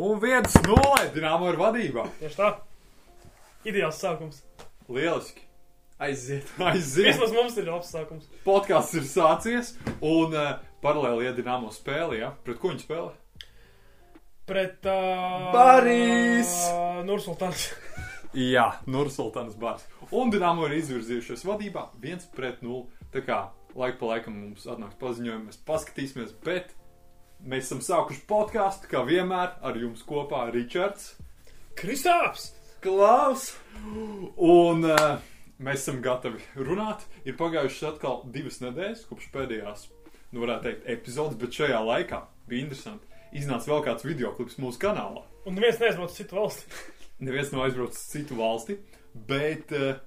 Un viens nulle Dienāmo ir vadībā. Tieši tā. Ideāls sākums. Lieliski. Aiziet. Aiziet. Vismaz mums ir labs sākums. Podkāsts ir sācies un uh, paralēli iet Dienāmo spēlē. Ja? Pret ko viņi spēlē? Pret uh, Baris! Nursultāns. Jā, Nursultānas bars. Un Dienāmo ir izvirzījušies vadībā 1 pret 0. Tā kā laika pa laikam mums atnāks paziņojumi, mēs paskatīsimies, bet mēs esam sākuši podkāstu, kā vienmēr, ar jums kopā Ričards. Kristāps! Klaus! Un uh, mēs esam gatavi runāt. Ir pagājušas atkal divas nedēļas kopš pēdējās, nu, varētu teikt, epizodes, bet šajā laikā bija interesanti. Iznāca vēl kāds video klips mūsu kanālā. Un neviens neaizbrauc uz citu valsti. Neviens nav aizbraucis uz citu valsti, bet uh,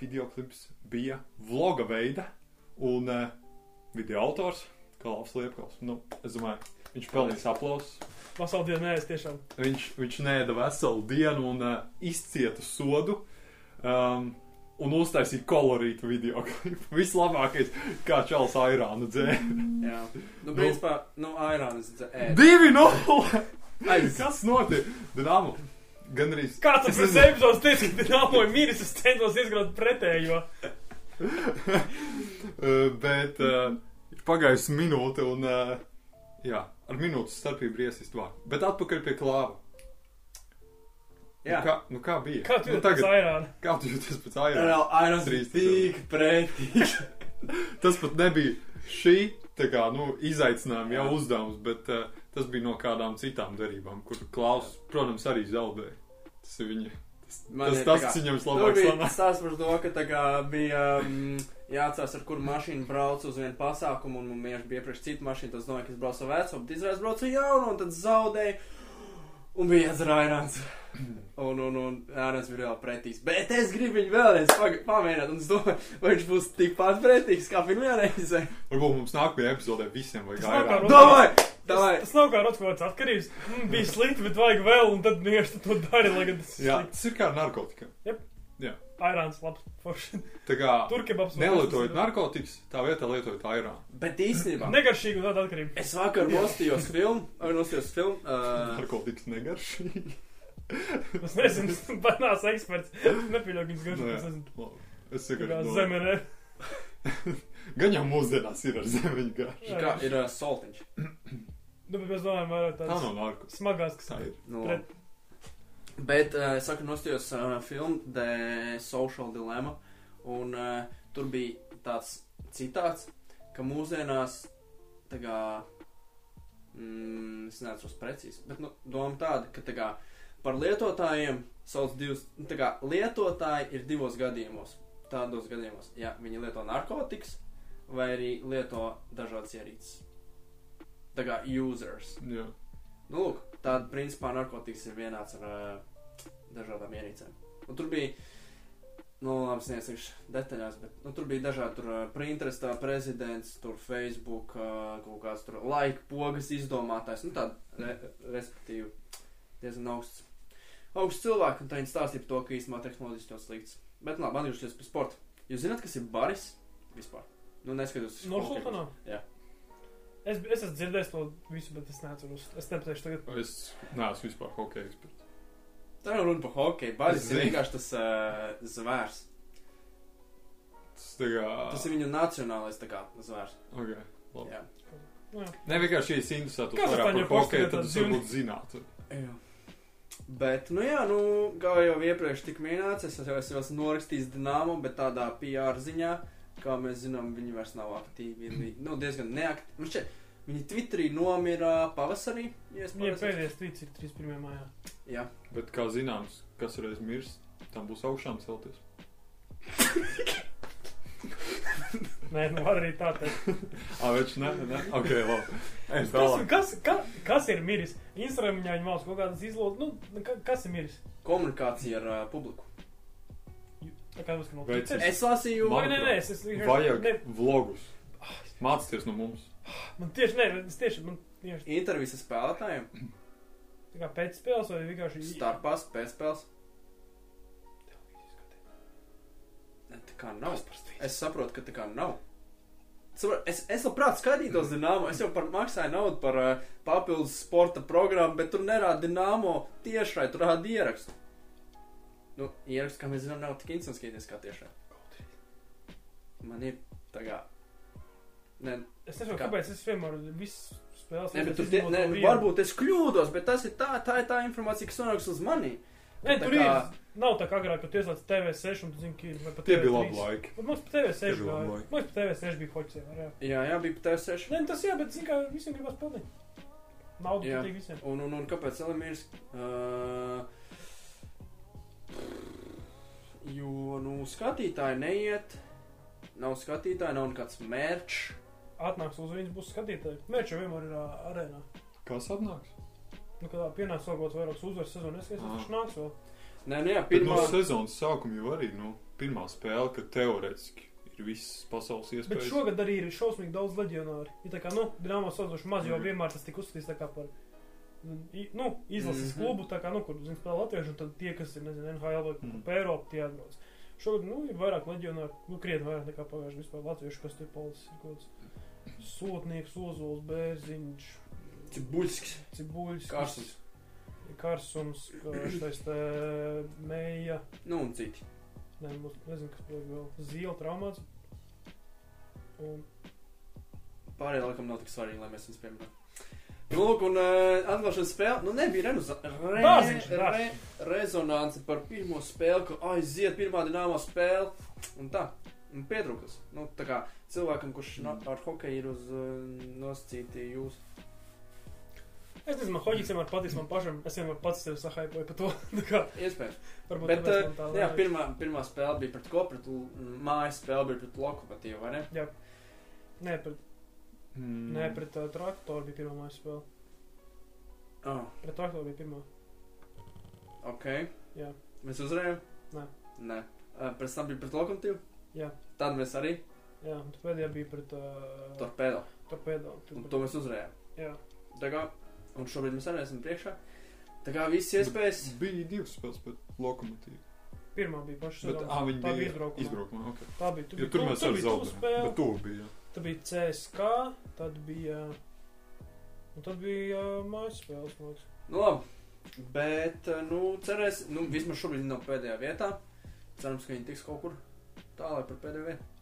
video klips bija vloga veida. Un uh, video autors, Kalns Liepkals, nu, es domāju, viņš pelnīs aplausus. Vasarā dienā nē, es tiešām. Viņš, viņš nēda veselu dienu un uh, izcieta sodu. Um, un uztaisīja kolorītu video. Vislabākais, kā Čāls Airānu dzēra. Jā. Nu, principā, nu, Airānas ēd. Divi nulle! Aiz. Kas notiek? Dināmu! Gan arī. Kāds tas ir epizodes teicis, ka nāmoja miris, es centos izgrot pretējo. Uh, bet uh, ir pagājusi minūte, un uh, jā, ar minūtes starpību iesist vārdu. Bet atpakaļ pie klāva. Jā. Nu, kā, nu, kā bija? Kā tu nu, jūties pēc Airāna? Kā tu jūties pēc Airāna? Airāns bija tik pretīgi. Tas pat nebija šī kā, nu, izaicinājuma jau uzdevums, bet uh, tas bija no kādām citām derībām, kur Klaus, protams, arī zaudēja. Tas ir viņa. Tas, Man tas, ir tas kā- kas viņam Tur vislabāk bija sanāk. stāsts par to, ka kā bija um, jāatcerās, ar kuru mašīnu brauc uz vienu pasākumu, un man bija iepriekš cita mašīna, tas domāja, ka es braucu ar veco, bet izrādās braucu jaunu, un tad zaudēju. Un bija jāatcer Airāns. Un, un, un Airāns bija reāli pretīgs. Bet es gribu viņu vēlreiz pamēģināt, un es domāju, vai viņš būs tikpat pretīgs kā pirmajā reizē. Varbūt mums nākamajā epizodē visiem vajag Davai! Davai! Tas, tas nav kā kāds atkarības. Mm, bija slikti, bet vajag vēl, un tad vienkārši to dari, lai gan tas ir Jā, tas ir kā ar narkotikām. Airāns labs forši. Tā kā Turkebabs. nelietojot narkotikas, tā vietā lietojot Airānu. Bet īstenībā. Negaršīgi un tāda atkarība. Es vakar nostījos filmu, vai nostījos filmu. Uh, Narkotikas negaršīgi. Es nezinu, pat nāc eksperts. Nepieļauju viņas garšu. Nu, jā. Es nezinu, Labi. Es kā saku, zeme ne. Gan jau mūsdienās ir ar zemeņu garšu. kā ir uh, soltiņš. Nu, bet mēs domājam vairāk Tā tādas nav narkotika. smagās, kas Tā ir. Nu, Pret- Bet uh, es vakar nostījos uh, filmu The Social Dilemma, un uh, tur bija tāds citāts, ka mūsdienās tā kā, mm, es neatceros precīzi, bet nu, doma tāda, ka tā kā par lietotājiem sauc divus, nu, tā kā lietotāji ir divos gadījumos. Tādos gadījumos, ja viņi lieto narkotikas vai arī lieto dažādas ierīces. Tā kā users. Jā. Nu, lūk, tāda principā narkotikas ir vienāds ar uh, dažādām ierīcēm. Un tur bija, nu, labi, es neiesaukšu detaļās, bet nu, tur bija dažādi tur uh, printeris, tā prezidents, tur Facebook, kaut kāds tur laika pogas izdomātājs, nu, tāda, re, respektīvi, diezgan augsts. Augsts cilvēks, un tā viņi stāstīja par to, ka īstenībā tehnoloģijas ļoti slikts. Bet, labi, atgriežoties pie sporta. Jūs zināt, kas ir baris vispār? Nu, neskatoties uz Norsultānā? Jā. Es, es esmu dzirdējis to visu, bet es neatceros. Es nepateikšu tagad. Es neesmu vispār hokeja eksperts. Tā nav runa par hokeju. Baris ir vienkārši tas uh, zvērs. Tas tā kā. Tas ir viņu nacionālais tā kā zvērs. Ok. Labi. Jā. Jā. Ne vienkārši, ja es interesētos Kas hokeju, Postelē tad es varbūt zinātu. Jā. Bet, nu jā, nu, kā jau iepriekš tika minēts, es jau esmu norakstījis Dienāmo, bet tādā PR ziņā, kā mēs zinām, viņi vairs nav aktīvi. Viņi, nu, diezgan neaktīvi. Nu, šķiet, viņi Twitterī nomira pavasarī, ja es pareizi pēdējais tvīts ir 31. maijā. Jā. Bet kā zināms, kas reiz mirs, tam būs augšām celties. Nē, nu var arī tā teikt. Ā, viņš ne, ne. Ok, labi. Kas, tālāk. kas, kas, kas ir miris? Instagramā viņi māca kaut kādas izlūdes. Nu, ka, kas ir miris? Komunikācija ar uh, publiku. Tā kā jūs no Twitter? Es lasīju, Vai nē, nē, es, es Vajag Ne, vlogus. Mācieties no mums. Man tieši, nē, es tieši, man tieši intervijas ar spēlētājiem, tā kā pēc spēles vai vienkārši starpās, pēcspēles. Ne, tā kā nav. Es saprotu, ka tā kā nav. Es, es labprāt skatītos dīnāmo. Es jau par maksāju naudu par uh, papildus sporta programmu, bet tur nerāda dīnāmo tiešai, tur rāda ierakstu. Nu, ieraksts, kā mēs zinām, nav tik interesants skatīties kā tiešai. Man ir tā kā. Ne, Es nezinu, Kā? kāpēc es vienmēr visu spēles ne, bet ne, vienu. varbūt es kļūdos, bet tas ir tā, tā ir tā informācija, kas nonāks uz mani. Nē, tur kā- ir. Nav tā kā agrāk, kad tu ieslēdz TV6 un tu zini, ka ir vai pat Tie bija TV3. labi laiki. Bet mums pa TV6 Tie bija. Mums pa TV6 bija hoķis, jā. Jā, jā, bija pat TV6. Nē, tas jā, bet zini, kā visiem gribas pelnīt. Naudu patīk visiem. Un, un, un kāpēc Elimīrs? Uh, jo, nu, skatītāji neiet. Nav skatītāji, nav nekāds mērķis. Atnāks uz viņas būs skatītāji. Mērķis jau vienmēr ir ā, arēnā. Kas atnāks? Nu, kad pienāks vēl kaut kāds vairāks uzvaras sezonas, es viņš nāks vēl. Nē, Bet pirmā. no sezonas sākuma jau arī, nu, pirmā spēle, kad teorētiski ir visas pasaules Bet iespējas. šogad arī ir šausmīgi daudz leģionāri. Ir tā kā, nu, Dienāmo saucoši maz, jo Mhm. vienmēr tas tika uzskatīts tā kā par, nu, izlases Mhm. klubu, tā kā, nu, kur, zini, spēlē latvieši, un tad tie, kas ir, nezinu, NHL vai Mhm. pa Eiropu, tie atbrauc. Šogad, nu, ir vairāk leģionāri, nu, krietni vairāk nekā pagājuši vispār latviešu, kas tur policis ir kaut kāds sotnieks, ozols, bērziņš, Cibuļskis. cibuļs, Karsums. karsums, ka šitais te meja, Nu, un citi. ne, mums, nezinu, kas paliek vēl, zīle traumāts. Un Pārējie laikam nav tik svarīgi, lai mēs viņus pieminētu. Nu, lūk, un uh, atklāšanas spēle, nu nebija renoza- re, Dārziņš, re, rezonance par pirmo spēli, ka aiziet pirmā dināmā spēle, un tā, pietrūkas. Nu, tā kā cilvēkam, kurš no, ar hokeju ir uz uh, nosacīti jūs. es nezinu, man hoģis vienmēr patīk man pašam, es vienmēr pats sevi sahaipoju par to. Tā kā, Iespējams. varbūt Bet, tāpēc uh, man tā jā, liekas. pirmā, pirmā spēle bija pret ko? Pret l- mājas spēle bija pret lokomotīvu, vai ne? Nē, pret, Mm. nē, pret uh, traktoru bija pirmā mājas spēle. Oh, Pret traktoru bija pirmā. ok. Jā. Mēs uzvarējām? Nē. Nē. Uh, pēc tam bija pret lokomotīvu? Jā. Tad mēs arī Jā, un tad pēdējā bija pret uh, torpēdo. torpēdo. Un to mēs uzvarējām. Jā. Tā kā, un šobrīd mēs arī esam priekšā. Tā kā viss iespējas. Bija divas spēles pret lokomotīvu. Pirmā bija paša Bet, sezona. ah, viņi tā bija izbraukumā. izbraukumā. Okay. Tā bija. Tur Jo bija, tur tu- mēs tur arī zaudējām. Bet tur bija. Tad bija CSK, tad bija. Un tad bija uh, mājas spēles, man liekas. Nu labi. Bet, nu, cerēs, nu, vismaz šobrīd nav pēdējā vietā. Cerams, ka viņi tiks kaut kur tālāk par vietu.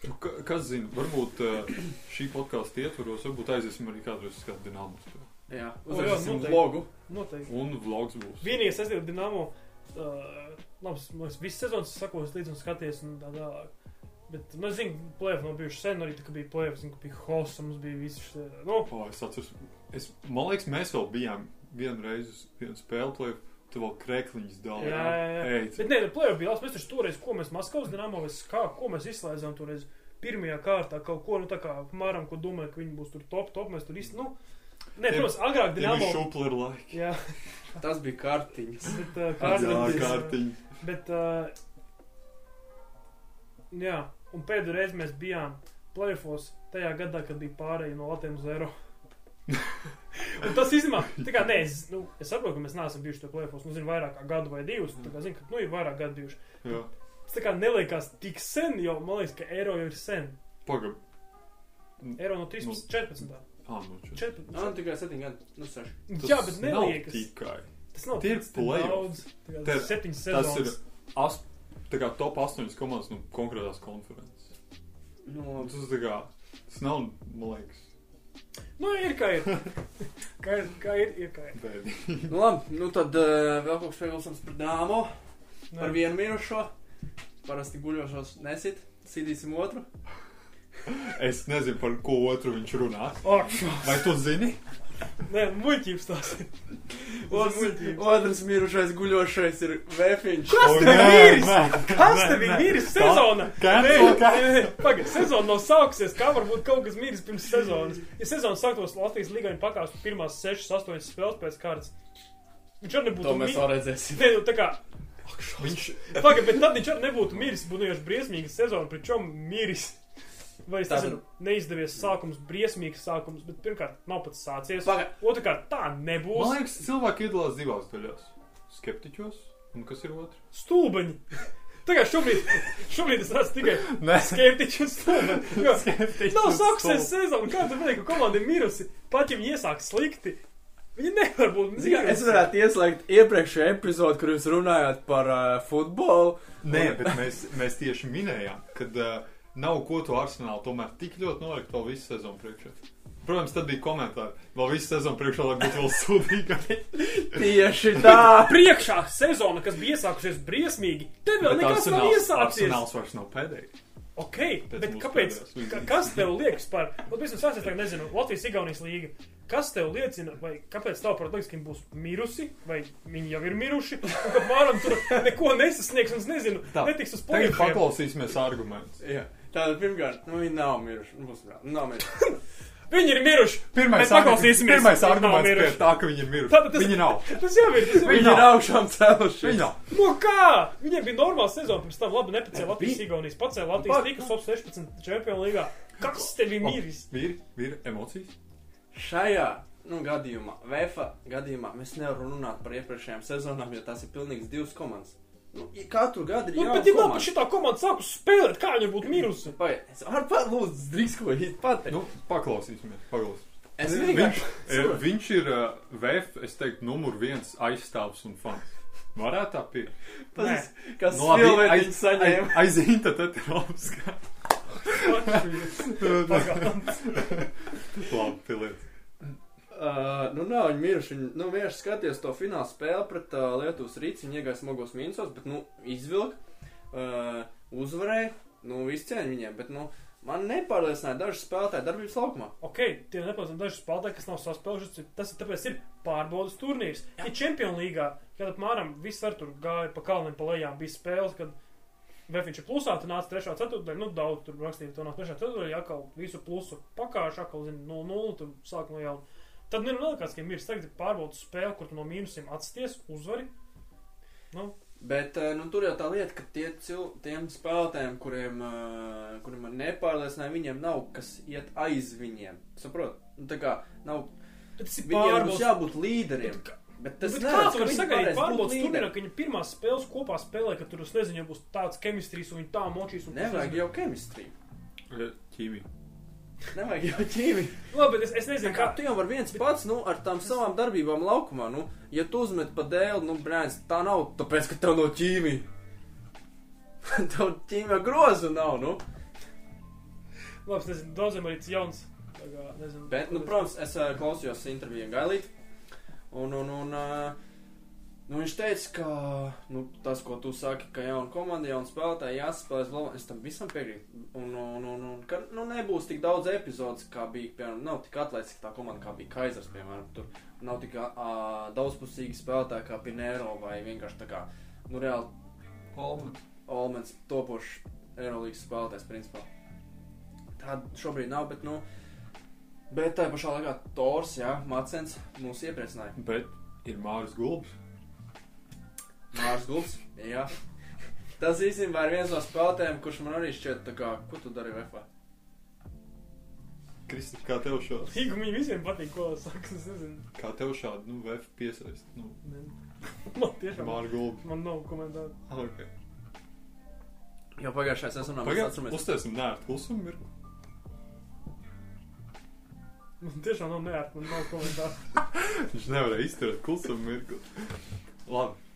Nu, ka, kas zina, varbūt uh, šī podkāstu ietvaros, varbūt aiziesim arī kādreiz uz kādu dināmu. Jā, O, jā, uzrakstīsim noteikti. vlogu. Noteikti. Un vlogs būs. Vienīgais, es teiktu, Dienāmo. Uh, labi, es visu sezonu sakos līdzi un skaties un tā tālāk. Bet, nu, es zinu, plēvis nav bijuši sen, arī tā, ka bija plēvis, zinu, ka bija hosa, mums bija visi šie, nu, O, es atceros, es, man liekas, mēs vēl bijām vienu reizi uz vienu spēli, play, tu vēl krekliņus jā, dalīji. jā, jā. Ej, Bet, nē, nu, plēvis bija labs, mēs taču toreiz, ko mēs Maskavas vai kā, ko mēs izslēdzām toreiz pirmajā kārtā, kaut ko, nu, tā kā, apmēram, ko domāju, ka viņi būs tur top, top, mēs tur īsti, nu, nē, protams, agrāk bija Dienāmo. šupleri laiki. Jā, Tas bija kartiņas. bet, uh, Jā, kārtiņas, kārtiņi. Bet, uh, jā, un pēdējo reizi mēs bijām plēfos tajā gadā, kad bija pārējai no Latvijas uz Eiro. un tas kā, nē, es, nu, es saprotu, ka mēs neesam bijuši tajā plēfos, nu, zinu, vairāk kā gadu vai divus, tā kā, zinu, ka, nu, ir vairāk gadu bijuši. Jā, Tas tā kā neliekas tik sen, jo, man liekas, ka Eiro jau ir sen. pagab. Eiro no 13, 14. Ah, nu, čet. 14. Ah, tikai 7 gadi. Nu, 6. Jā, bet neliekas. tikai. Tas nav Tie ir tik playoffs. daudz. Tā kā Te- septiņas Tas ir sezonas. as, tā kā top 8 komandas no konkrētās konferences. Nu, labi. Tas, tā kā, tas nav, man liekas, Nu, ir kā ir. kā ir, kā ir, ir kā ir. Nu, labi. Nu, tad uh, vēl kaut kas pievilcams par. Par Nē. vienu minušu. Parasti guļošos nesit. Sidīsim otru. Es nezinu, par ko otru viņš runā. Vai tu zini? Nē, muļķības tās ir. Otrs, mirušais guļošais ir Vēfiņš. Kas tev miris? nē, Kas tev ir miris sezona? Pagaid, sezona nav sākusies. Kā var būt kaut kas miris pirms sezonas? Ja sezona sāktos Latvijas līgā, viņi pakāpst pirmās 6, 8 spēles pēc kārtas. Viņš arī nebūtu To mēs miris. vēl redzēsim. Nē, nu tā kā. Viņš, Pagaid, bet tad viņš arī nebūtu miris. Būtu vienkārši briesmīga sezona, pričom miris. Vai es nezinu, neizdevies sākums, briesmīgs sākums, bet pirmkārt nav pats sācies. Pagaid. Otrakārt, tā man nebūs. liekas, cilvēki iedalās divās daļās. Skeptiķos, un kas ir otrs? Stulbeņi! Tagad šobrīd, šobrīd es redzu tikai skeptiķu un skeptiķis Nav un sākusies sezona, kā tu vari, ka komanda ir mirusi. Pat ja viņi iesāk slikti, viņi nevar būt kā, Es mirusi. varētu ieslēgt iepriekšējo epizodu, kur jūs runājāt par uh, futbolu. Nē, bet mēs, mēs tieši minējām, ka uh, nav ko to arsenālu tomēr tik ļoti nolikt vēl visu sezonu priekšā. Protams, tad bija komentāri. Vēl visu sezonu priekšā, lai būtu vēl sūdīgāk. Tieši tā. Priekšā sezona, kas bija iesākusies briesmīgi, tad vēl Bet nekas nav Arsenāls- iesācies. Arsenāls vairs nav pēdējais. Ok, Pēc bet kāpēc? Ka, kas tev liekas par, nu, es sācies tagad nezinu, Latvijas-Igaunijas līga. Kas tev liecina, vai kāpēc liekas, ka viņi būs mirusi, vai viņi jau ir miruši, un ka varam tur neko nesasniegs, un es nezinu, Tā, netiks uz Tagad plēsoņiem. paklausīsimies argumentus. Jā. Tātad, pirmkārt, nu, viņi nav miruši. Nu, būs nav miruši. Viņi ir miruši! Pirmais, Bet paklausīsimies, nav arguments miruši. tā, ka viņi ir miruši. Tātad tas- Viņi nav. Tas jau ir! Tas jau ir. Viņi ir augšām cēlušies. Viņi nav. No kā? Viņiem bija normāla sezona, pirms tam labi nepacēla Vi- Latvijas-Igaunijas, pacēla Latvijas tikus top 16 čempionu līgā. Kas tev ir miris? Vīri, vīri, emocijas. Šajā nu, gadījumā, VFA gadījumā, mēs nevaram runāt par iepriekšējām sezonām, jo tās ir pilnīgi divas komandas. Nu, ja katru gadu ir Nu, jauna bet ja nav komanda. par šitā komanda sākus spēlēt, kā viņa būtu mirusi? Pagaid, es varu pat lūdzu drīkst ko hīt pateikt. Nu, paklausīsimies. paklausīsimies. es Viņš, vienkārši. eh, viņš ir uh, VF, es teiktu, numur viens aizstāvs un fans. Varētu tā būt. Tas, kas Nu, labi, Silvētiņš aiz- saņēma. Aiz Inta Teterovska. Labi, piliet. Uh, nu, nav viņi miruši. Viņi, nu, vienkārši skaties to fināla spēli pret uh, Lietuvas rītu. Viņi iegāja smagos mīnusos, bet, nu, izvilka, uh, uzvarēja. Nu, viss cieņa viņiem, bet, nu, man nepārliecināja daži spēlētāji darbības laukumā. Ok, tie nepazina daži spēlētāji, kas nav saspēlējuši. Tas ir tāpēc, ir pārbaudas turnīrs. Ja Čempionu līgā, kad apmēram viss var tur gāja pa kalniem, pa lejām, bija spēles, kad Vēfiņš ir plusā, tad nāca 3. ceturtdaļa, nu daudz tur rakstīja, to nāca 3. ceturtdaļa, atkal visu plusu pakāšu, atkal, zini, 0-0, tur sāk no jauna. Tad nu, nelikās, ka ir mirs, tagad ir pārbaudas spēle, kur tu no mīnusiem atsties, uzvari. Nu, Bet uh, nu, tur jau tā lieta, ka tie cil, tiem spēlētājiem, kuriem, uh, kuriem man nepārliecināja, viņiem nav kas iet aiz viņiem. Saprot? Nu, tā kā nav. ir Viņiem būs jābūt līderiem. Bet Bet Tas neredz, kāds ka var viņi sagaidīt varēs būt pārbaudas turnīrā, ka viņi pirmās spēles kopā spēlē, ka tur, es nezinu, ja būs tāds kemistrijas un viņi tā močīs un Nevajag jau kemistriju. Ķīmija. Nevajag jau ķīmiju. Labi, bet es, es nezinu, Kā kā. tu jau vari viens pats, nu, ar tām savām darbībām laukumā, nu, ja tu uzmet pa dēlu, nu, brēns, tā nav, tāpēc, ka tev no ķīmija. tev ķīmija grozu nav, nu. Labi, es nezinu, daudziem arī tas jauns. Kā, nezinu, Bet, nu, protams, es uh, klausījos interviju Gailīt, un, un, un, uh, nu, viņš teica, ka, nu, tas, ko tu saki, ka jauna komanda, jauna spēlētāja jāsaspēlēs vēl, es tam visam piekrītu, un, un, un, un, ka, nu, nebūs tik daudz epizodes, kā bija, piemēram, nav tik atlēcīga tā komanda, kā bija Kaisers, piemēram, tur nav tik uh, daudzpusīgi spēlētāji kā Pinero, vai vienkārši tā kā, nu, reāli Olmans. Olmens topošs Eirolandes spēlētājs, principā. Tāda šobrīd nav, bet, nu, bet tā pašā laikā Tors, jā, Macens mūs iepriecināja. Bet ir Māris Gulbs. Mārs Gulbs, jā. Tas īstenībā ir viens no spēlētājiem, kurš man arī šķiet, kā, ko tu dari VF? Kristip, kā tev šāds? Tīk, viņiem visiem patīk, ko saka, es nezinu. Kā tev šādi, nu, VF piesaist? Nu. Man tiešām, Māris Gulbs. man nav komentāru. Okay. Jo pagājušajā sezonā mēs atceramies. uztēsim nērtu klusumu mirkli. Man tiešām nav neērt, man nav komentāru. Viņš nevarēja izturēt klusumu mirkli. Labi.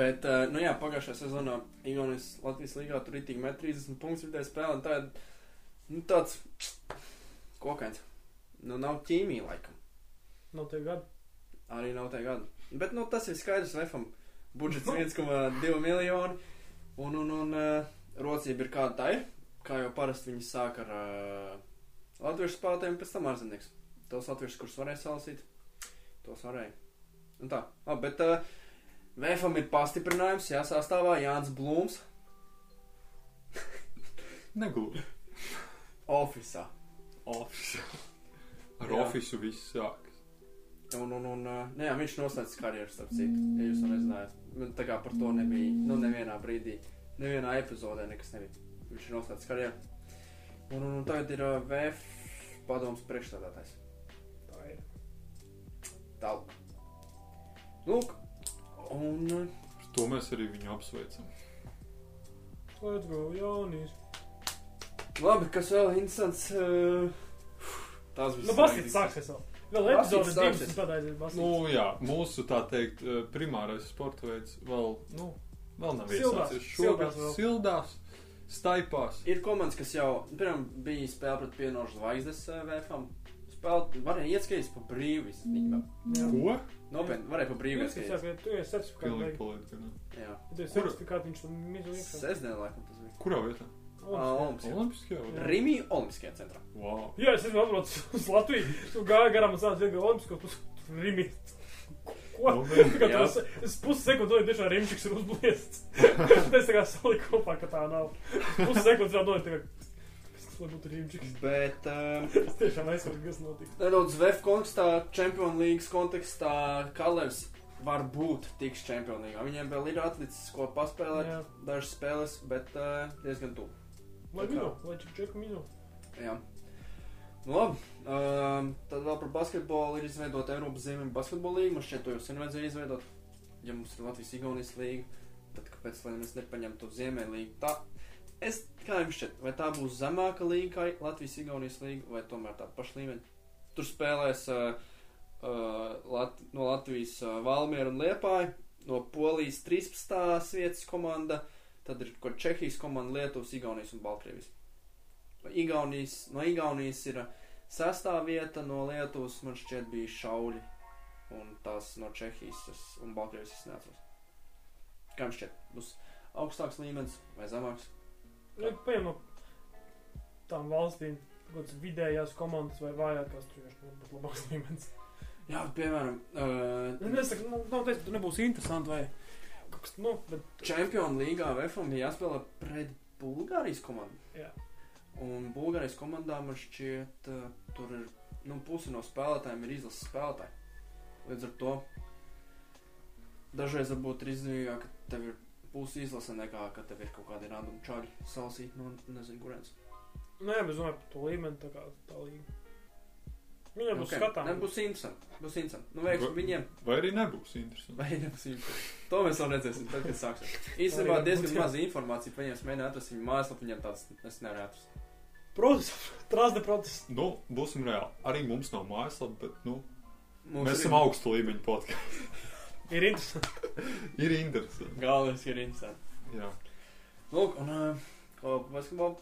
Bet, uh, nu jā, pagājušajā sezonā Igaunijas Latvijas līgā tur itīgi met 30 punktus vidēji spēlē, un tā ir, nu, tāds kokains. Nu, nav ķīmija laikam. Nav tie gadi. Arī nav tā gada. Bet, nu, tas ir skaidrs, VFam budžets 1,2 miljoni, un, un, un uh, rocība ir kāda tā ir, kā jau parasti viņi sāk ar uh, latviešu spēlētājiem, pēc tam ārzemnieks. Tos latviešus, kurus varēja salasīt, tos varēja. Un tā, labi, bet uh, VFam ir pastiprinājums, jā, sastāvā Jānis Blūms, Negluži. ofisā. Office. Ar Jā. ofisu viss sākas. Un, un, un, uh, ne, jā, viņš noslēdz karjeru, starp citu, ja jūs to nezinājāt. Man Tā kā par to nebija, nu, nevienā brīdī, nevienā epizodē nekas nebija. Viņš ir noslēdz karjeru. Un, un, un tagad ir uh, VF padoms priekšstādātājs. Tā ir. Tālāk. Lūk, un Par to mēs arī viņu apsveicam. let's go, Jānis. Labi, kas vēl interesants? Uh, tās bija Nu, baskets sāksies vēl. Vēl epizodes divas aizies Nu, jā, mūsu tā teikt, eh, primārais sporta veids vēl, nu, vēl nav Sildās, iesācies. sildās Šogad vēl. sildās, staipās. Ir komandas, kas jau, piemēram, bija spēle pret pienošu zvaigznes eh, VFam. Spēle varēja ieskatīt pa. Jā. Ko? Nopietni, varēja pa brīvu Tas, kas ieskatīt. saka, tu esi certifikāts. Jā. Tu esi certifikāts, viņš tam iekšā. Sestdien, laikam, tas bija. Kurā vietā? Olimpiskajā. Olimpiskajā? Jā. Rīmī Olimpiskajā centrā. Wow. Jā, es esmu atbraucis uz Latviju. Tu gāji garām un sācis iegūt Olimpisko pusi. Rimi. Ko? Nu, Jā. tas, es pusi sekundu domāju, tiešām Rimčiks ir uzbliests. es tā kā saliku kopā, ka tā nav. Pusi sekundes jau domāju, lai būtu Rimčiks. Bet uh, Es tiešām aizsveru, kas notika. nedaudz VF kontekstā, Champions League kontekstā, Kalevs var būt tiks Champions League. Viņiem vēl ir atlicis, ko paspēlēt, Jā. dažas spēles, bet uh, diezgan tuvu. Lai minu, lai čik čeku minu. Jā. Nu, labi. Um, tad vēl par basketbolu ir izveidota Eiropas Ziemeļa basketbola līnija. Man šķiet, to jau sen vajadzēja izveidot. Ja mums ir Latvijas-Igaunijas līnija, tad kāpēc lai mēs nepaņemtu to Ziemeļa līniju? Tā, es, kā jums šķiet, vai tā būs zemāka līnija kā Latvijas-Igaunijas līnija, vai tomēr tāda paša līmeņa? Tur spēlēs uh, uh, Lat no Latvijas uh, Valmiera un Liepāja, no Polijas 13. vietas komanda, tad ir kaut Čehijas komanda, Lietuvas, Igaunijas un Baltkrievijas. Igaunijas, no Igaunijas ir sestā vieta, no Lietuvas man šķiet bija šauļi, un tās no Čehijas un Baltkrievijas es neatceros. Kā jums šķiet, būs augstāks līmenis vai zemāks? Nu, paņem no tām valstīm, kāds vidējās komandas vai vājākās, tur vienkārši nebūs labāks līmenis. Jā, piemēram, uh, Nu, Es saku, nu, nav teikt, ka tur nebūs interesanti vai kaut kas, nu, bet Čempionu līgā VFM bija jāspēlē pret Bulgārijas komandu. Jā. Un Bulgārijas komandā man šķiet, uh, tur ir nu, pusi no spēlētājiem ir izlases spēlētāji. Līdz ar to dažreiz varbūt ir izdevīgāk, ka tev ir pusi izlase nekā, ka tev ir kaut kādi random čaļi salsīt no nezinu kurienes. Nē, bet domāju par to līmeni, tā kā tā līnija. Viņam būs Ok, skatām. Ne, būs interesanti. Būs interesanti. Nu, veiks Va- viņiem. Vai arī nebūs interesanti? Vai nebūs interesanti. To mēs vēl redzēsim, tad, kad sāksies. Īstenībā Vai diezgan būs, maz informācija par viņiem. Es mēģināju atrast viņu mājaslapu, viņiem tāds es nevarēju atrast. Protams, trāsde process. Nu, būsim reāli. Arī mums nav mājaslapa, bet, nu, Mums mēs ir- esam augstu līmeņu podkāstā. Ir interesanti. Ir interesanti. Galvenais ir interesanti. Jā. Lūk, un uh, basketbolu.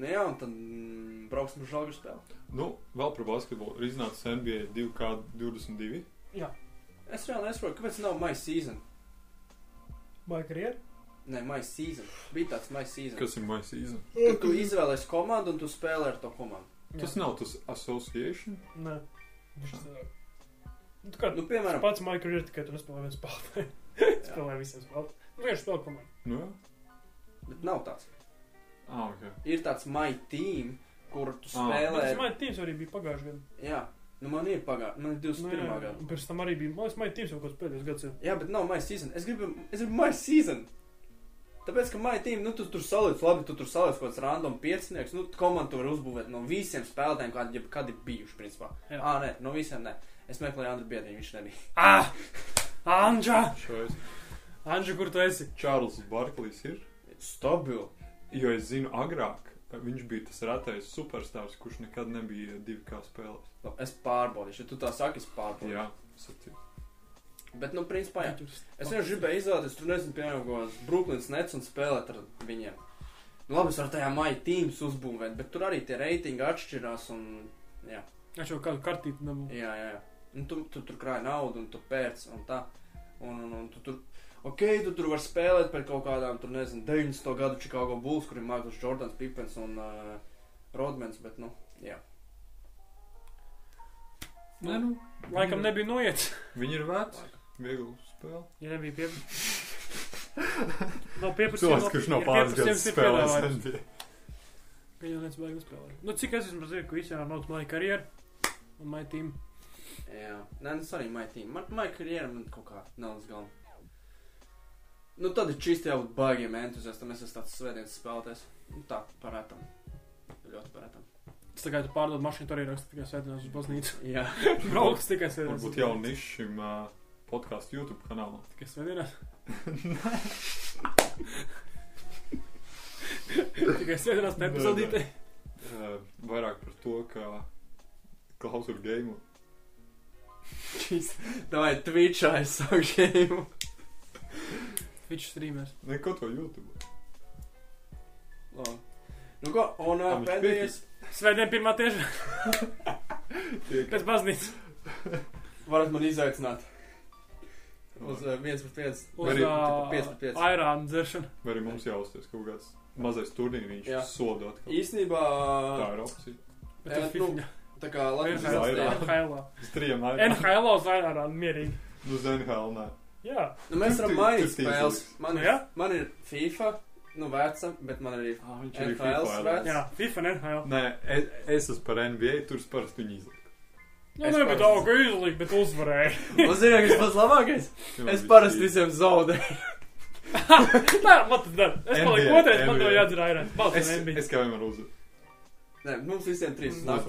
Nu jā, un tad mm, brauksim uz žāgu spēli. Nu, vēl par basketbolu. Ir iznācis NBA 2K22. Jā, Es reāli nesaprotu, kāpēc nav my season. vai karjeru? Nē, my season. Bija tāds my season. Kas ir my season? Kad tu izvēlēsi komandu un tu spēlē ar to komandu. Tas nav tas association. Nē. Viņš tā. Nu, kā Nu, piemēram, pats my career, tikai tu nespēlē viens spēlētāju. Spēlē visiem spēlētājiem. Nu, vienkārši spēlē komandu. Nu, bet nav tāds. Ah, ok. Ir tāds my team, kur tu Ah. Bet spēlē. tas man tīms arī bija pagājušajā gadā. Jā, nu man ir pagājuši. Man ir 21. Nu, gada. Un pēc tam arī bija, man liekas, man tīms jau kāds pēdējos gads ir. Jā, bet nav my season. Es gribu, es gribu my season. Tāpēc, ka my team, nu, tu tur saliec, labi, tu tur saliec kaut kāds random piecinieks, nu, komandu tu vari uzbūvēt no visiem spēlētājiem, kādi jebkad ir bijuši, principā. Jā. Ā, nē, no visiem nē. Es meklēju Andru Biedriņu, viņš nebija. Ah! Anģa! Šais. Anģa, kur tu esi? Čārls Barklīs ir. Stabili. Jo es zinu, agrāk viņš bija tas retais superstarps, kurš nekad nebija divi kā spēlēs. Nu, es pārbaudīšu, ja tu tā saki, es pārbaudīšu. Jā, sacīt. Bet, nu, principā, jā. Es vienkārši gribēju izvēlēties, tur nezinu, piemēram, kāds Brooklyns Nets un spēlēt ar viņiem. Nu, labi, es varu tajā maija tīmas uzbūvēt, bet tur arī tie reitingi atšķirās un, jā, Es jau kādu kartīti nebūtu. jā, jā. jā. Un tu, tu tur krāji naudu un tu pērc un tā. Un, un, un tu tur, ok, tu tur vari spēlēt par kaut kādām, tur nezinu, 90. gadu Chicago Bulls, kuriem Maikls Jordans, Pippens un uh, Rodmans, bet, nu, jā. Nē, nu, laikam nebija noiet. Viņi ir veci. Viegli spēlē. Ja nebija pie... Nav pieprasījums. Cilvēks, kurš nav pāris gadus spēlējis. Viņa jau nespēja nespēlēt. Nu, cik es esmu zinu, ka visiem ir augs mana karjera un my team. Jā, nē, tas arī maija tīma. Man, maija karjera man kaut kā nav līdz galam. Nu, tad ir čisti jābūt baigiem entuziastam. Es esmu tāds svētdienas spēlētājs. Nu, tā, parētam. Ļoti parētam. Tas tā kā tu pārdod mašīnu, tur arī raksta tikai svētdienas uz baznīcu. Jā. Brauks tikai svētdienas. Varbūt jau nišs šim uh, podkāstu YouTube kanālam. Tikai svētdienas. Tikai sēdinās Nē, nepazudītē. Uh, vairāk par to, kā klausot game. Davai, Twitchā es savu šēmu. Twitch streamers. Neko to YouTube. Labi. Nu ko, un Ā, ā, viņš pēdējais. Svētdien pirmā tieši Tiek. pēc baznīcas. Varat man izaicināt. Uz uh, viens pret viens. Uz Arī tipa piec pret piec. airānu dzeršanu. Vai arī mums jāuzties kaut kāds mazais turnīriņš, Jā. sodot. ka Īsnībā, Tā ir opcija. Bet tas nu, fiziņā. Tā kā Latvijas NHL. valstī. NHL. Uz trijiem aizsākt. NHL uz mierīgi. NHL nē. Jā. Nu, mēs varam mainīt spēles. Man, Nu, ir, man ir FIFA, nu veca, bet man arī Ah, viņš NHL FIFA. Jā, FIFA un NHL. Nē, es, es esmu par NBA, tur parasti viņu izliku. Nu, Es nebija tā, ka izlika, bet uzvarēja. Un zini, kas pats labākais? Es parasti visiem zaudēju. Nē, man tas dara. Es paliku otrais, man to airāns. Es, es kā vienmēr uzvaru. Nē, mums visiem trīs Nu, Mums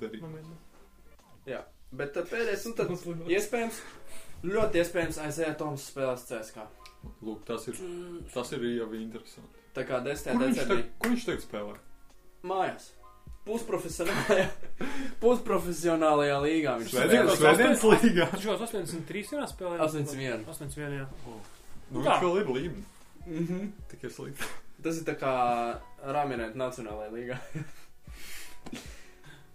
derīgi. nomierinies. Bet pēdējais, un tad iespējams, ļoti iespējams aiziet Toms spēlēs CSK. Lūk, tas ir, tas ir jau interesanti. Tā kā 10. Kur viņš, decembrī kur viņš tagad spēlē? mājās. Pusprofesionālajā, pusprofesionālajā līgā viņš Svētdienas spēlē. Līgā. Viņš jau 83 dienā spēlēja. 81. 81, jā. Nu, Tā. viņš vēl ir līmenī. Mhm. Tikai slikti. Tas ir tā kā Rāminēt Nacionālajā līgā.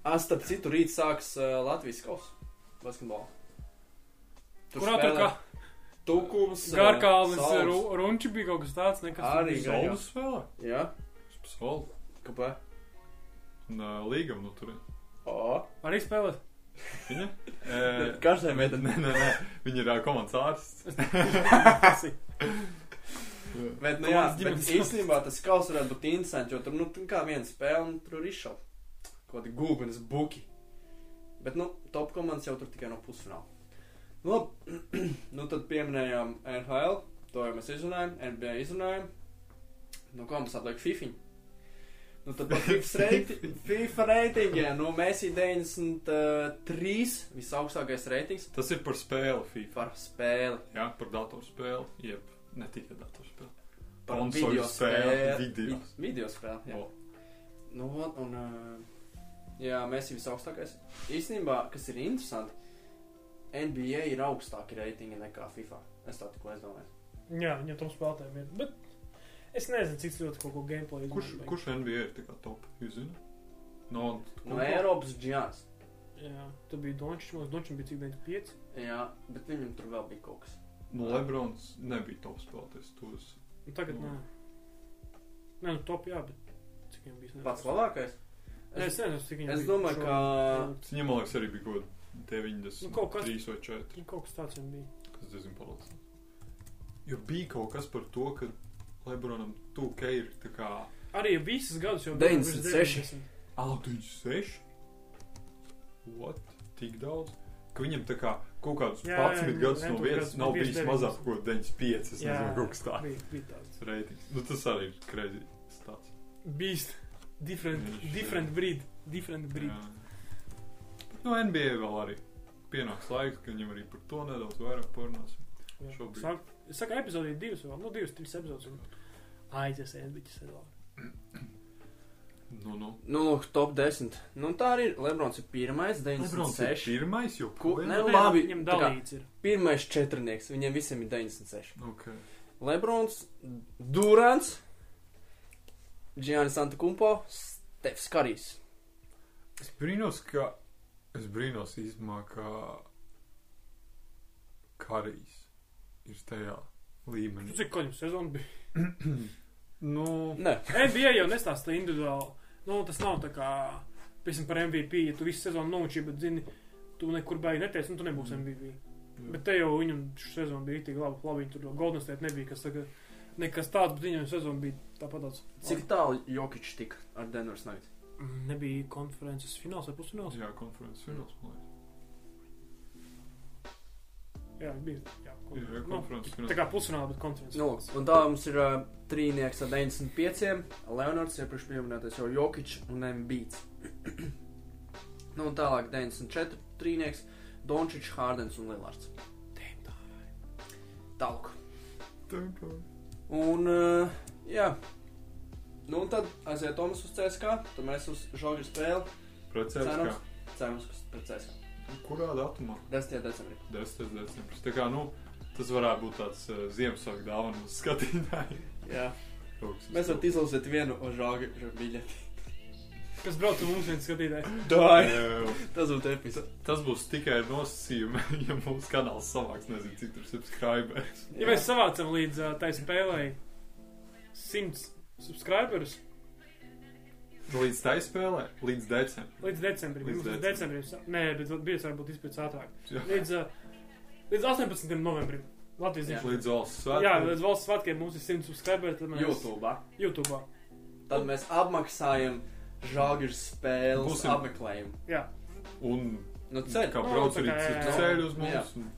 A, starp citu, rīt sāks uh, Latvijas kausa basketbolā. Tur Kurā tur spēlē kā Tukums, Garkālis. Ru- Runči bija kaut kas tāds, nekas. tur Arī. Saules spēlē? Jā, Saules. kāpēc? Uh, līgam no turien. O, Arī spēlēt. Viņa? E, Karstai meitenei. nē, nē, nē. Viņa ir uh, komandas ārsts. Bet, nu, jā, bet īstenībā tas kaus varētu būt interesants, jo tur, nu, kā viena spēle, un tur ir izšaukt. Kaut kādi gūgunas buki. Bet, nu, top komandas jau tur tikai no pusfināla. Nu, labi, nu tad pieminējām NHL, to jau mēs izrunājām, NBA izrunājām. Nu, ko mums atliek FIFA? Nu, tad par FIFA reitingiem, nu, mēs ir 93, visaugstākais reitings Tas ir par spēli FIFA. par spēli. Jā, par datorspēli. Jeb, ne tikai datorspēli. Par Konsoļu video spēli, spēli. video. Vi- Video spēli, jā. O. Nu, un, jā, mēs esam visaugstākais. Īstenībā, kas ir interesanti, NBA ir augstāki reitingi nekā FIFA. Es tā tikko aizdomājos. Jā, viņam tam spēlētājiem ir. Bet es nezinu, cik ļoti kaut ko gameplay Kurš, izmantoja. kurš NBA ir tā kā top? Jūs zināt? No, No Eiropas Džans. Jā, tur bija Dončs, liekas, Dončs bija cik 95. Jā, bet viņam tur vēl bija kaut kas. No Lebrons nebija top spēlētājs. Tos. Nu, tagad Nu. nē. Nē, nu top, jā, bet cik viņam bija? Pats labākais? Nē, es nezinu, cik viņam es bija. domāju, šobrīd. ka- Viņam, man liekas, arī bija kaut kāda 93 Nu, kaut kas- vai 4. Nu, Kaut kas tāds viņam bija. kas diezgan palīdzēja. Jo bija kaut kas par to, ka Lebronam 2K ir tā kā Arī visas gadus jau 96. Altuņš 6. What? Tik daudz? Ka viņam tā kā kaut kādus Jā, 11 jā, gadus no vietas nav bijis 59. mazāk par kaut 95. Es Jā, nezinu, kaut kas tāds. Bija, bija tāds. Reitings. Nu, tas arī ir crazy stāsts. Beast. Different, Viņš, different breed. Different breed. Jā. No NBA vēl arī pienāks laiks, ka viņam arī par to nedaudz vairāk parunāsim. Šobrīd. Sāk, es saku, epizodī divas vēl, nu, divas, trīs epizodes. un Aizies, ēdbiķis, sezonu. Nu, nu. Nu, lūk, top 10. Nu, tā arī ir. Lebrons ir pirmais, Lebrons ir 96. pirmais jau. Pagaid. ne, labi, Viņam dalīts ir. Pirmais četrnieks, viņiem visiem ir 96. Okay. Lebrons, Durants, Giannis Antetokounmpo, Stefs Karijs. Es brīnos, ka. Es brīnos īstenībā, ka. Karijs ir tajā līmenī. cik koņu sezonu bija? nu, Nē, NBA jau nestāsta individuāli. Nu, tas nav tā kā, piemēram, par MVP. Ja tu visu sezonu nomučīji, bet zini, tu nekur beigi neteici, nu, tu nebūsi MVP. Bet te jau viņam šī sezona bija tik labi. labi tur jau Golden State nebija, kas tagad nekas tāds, bet viņam sezona bija tāpat tāds. cik tālu Jokic tika ar Denveras Nuggets? Mm, Nebija konferences fināls vai pusfināls? jā, konferences fināls. Jā, bija. Jā, Jā, jā, konferences nu, tā kā pusfināls, bet konferences. Nu, lūk, un tā mums ir uh, trīnieks ar 95, Leonards, iepriekš pieminētais jau Jokic un Embiid. nu, un tālāk 94 trīnieks, Dončič, Hārdens un Lillards. Tālāk. Un uh, Jā. Nu, un tad aiziet Tomas uz CSK, tad mēs uz žogļu spēli. Pret CSK. cerams, ka pret CSK. Kurā datumā? 10. decembrī. 10. decembris. Tā kā, nu, tas varētu būt tāds uh, Ziemassvētku dāvana uz skatītājiem. Jā. Mēs varam izlasīt vienu uz žogļu biļeti. Kas brauc ar mums viens skatītājs? Dai! Jā, Tas būtu episki. Tas būs tikai ar nosacījumu, ja mūsu kanāls savāks, nezinu, cik tur subscribers. Ja mēs savācam līdz uh, tai spēlei 100 subscriberus Līdz tai spēlē, līdz decembrim. līdz decembrim, Līdz līdz decembrim, nē, bet bija varbūt izpēc ātrāk. Līdz, uh, līdz 18. novembrim. Latvijas Jā. zīmē. Līdz valsts Jā, svētkiem. līdz valsts svētkiem mums ir 100 subscriberi. Tad mēs YouTube. YouTube. Tad mēs apmaksājam žogļu spēles Būsim- apmeklējumu. Jā, Un Nu, ceļ. kā Nu, brauc arī jā, citu jā. ceļu uz Jā. mums. un-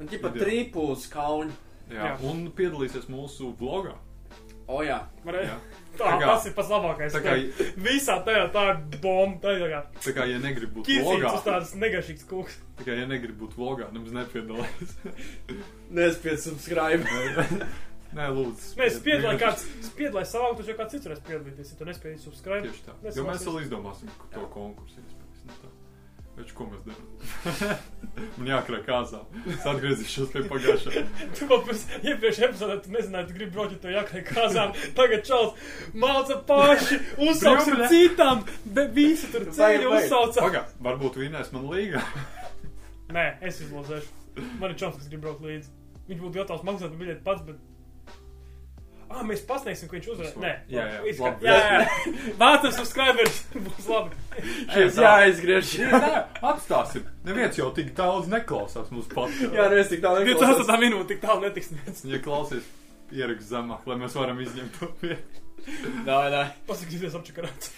Un ķipa uz kauņu. Jā, Jā. un piedalīsies mūsu vlogā. O jā. varēja. Jā. Tā, Tā kā- tas ir pats labākais. Tā kā, Visā tajā tā ir bomba. Tā ir tā kā tā kā ja negrib būt vlogā, uz tādas negašīgas kūks. tā kā ja negrib būt vlogā, nemaz nepiedalās. Nespied subscribe. Nē, lūdzu. Nē, spied, lai kāds spied, lai savāktu, jau kāds cits varēs piedalīties. Ja tu nespēji subscribe, Tieši tā. Mēs Jo mēs vēl izdomāsim to konkursu. iespējams, nu. Taču, ko mēs darām? Man jākrāj kāzā. Es atgriezīšos pie pagājušā. tu kaut pirms iepriekšējā epizodē tu nezināji, tu gribi broķi to jākai kāzām. Tagad čals māca paši, uzsauksim Brīvne. citam, bet visi tur vajag. uzsauca. Pagā, varbūt vinēs man līgā. Nē, es izlozēšu. Man ir čals, kas grib braukt līdzi. Viņš būtu gatavs maksāt biļeti pats, bet. Ah, mēs pasniegsim, ka viņš uzvarēs. Nē, Jā, jā, kā- jā, jā. Vācam subscribers. Būs labi. Šis jāizgriež. Nē, atstāsim. Neviens jau tik daudz neklausās mūsu podkāstā. Jā, es tik tālu 28 minūte tik tālu netiks neviens. Ja klausies, ierakst zemāk, lai mēs varam izņemt to vietu. Dā, dā. Paskatīties apčakarāts.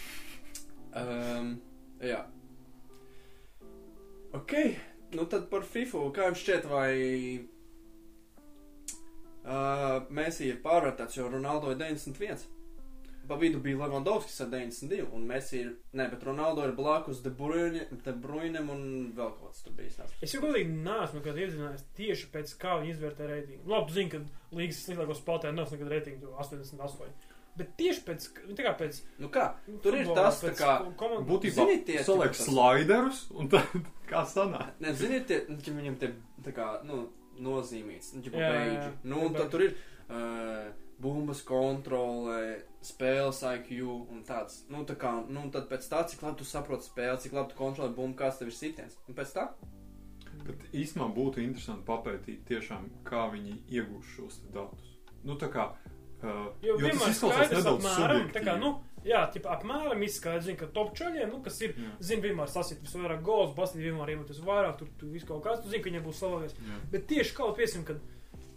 Um, jā. Ok, nu tad par FIFA. Kā jums šķiet, vai uh, Mēsī ir pārvērtēts, jo Ronaldo ir 91? Pa vidu bija Levandovskis ar 92, un Mēsī ir, ne, bet Ronaldo ir blakus De Bruyne, De Bruynem un vēl kaut kas tur bijis. nāc. Es jau godīgi neesmu nekad iedzinājies tieši pēc kā viņi izvērtē reitingu. Labi, tu zini, ka līgas sliktāko spēlētāju nav nekad reitingu 88. Bet tieši pēc, nu, tā kā pēc. Nu kā, tur ir tas, tā pēc kā, Būtībā tie- saliek slaiderus, un tad kā sanāk. ne, ziniet, tie, viņam te tā kā, nu, nozīmīts, nu, Jā, jā. Nu, un tad tur ir uh, bumbas kontrole, spēles IQ un tāds. Nu, tā kā, nu, tad pēc tā, cik labi tu saproti spēli, cik labi tu kontrolē bumbu, kāds tev ir sitiens. Un pēc tā, Bet īstenībā būtu interesanti papētīt tiešām, kā viņi iegūst šos te datus. Nu, tā kā. Uh, Jo jo tas izklausās nedaudz apmēram, tā kā, subjektīvi. nu, jā, tipa apmēram izskaidrs, zin, ka top čaļiem, nu, kas ir, Jā. zin, vienmār sasit visvairāk gols, bastīt vienmēr iemetus vairāk, tur, tur visu kaut kāds, tu zini, ka viņiem būs. Jā. Bet tieši kaut piesim, kad,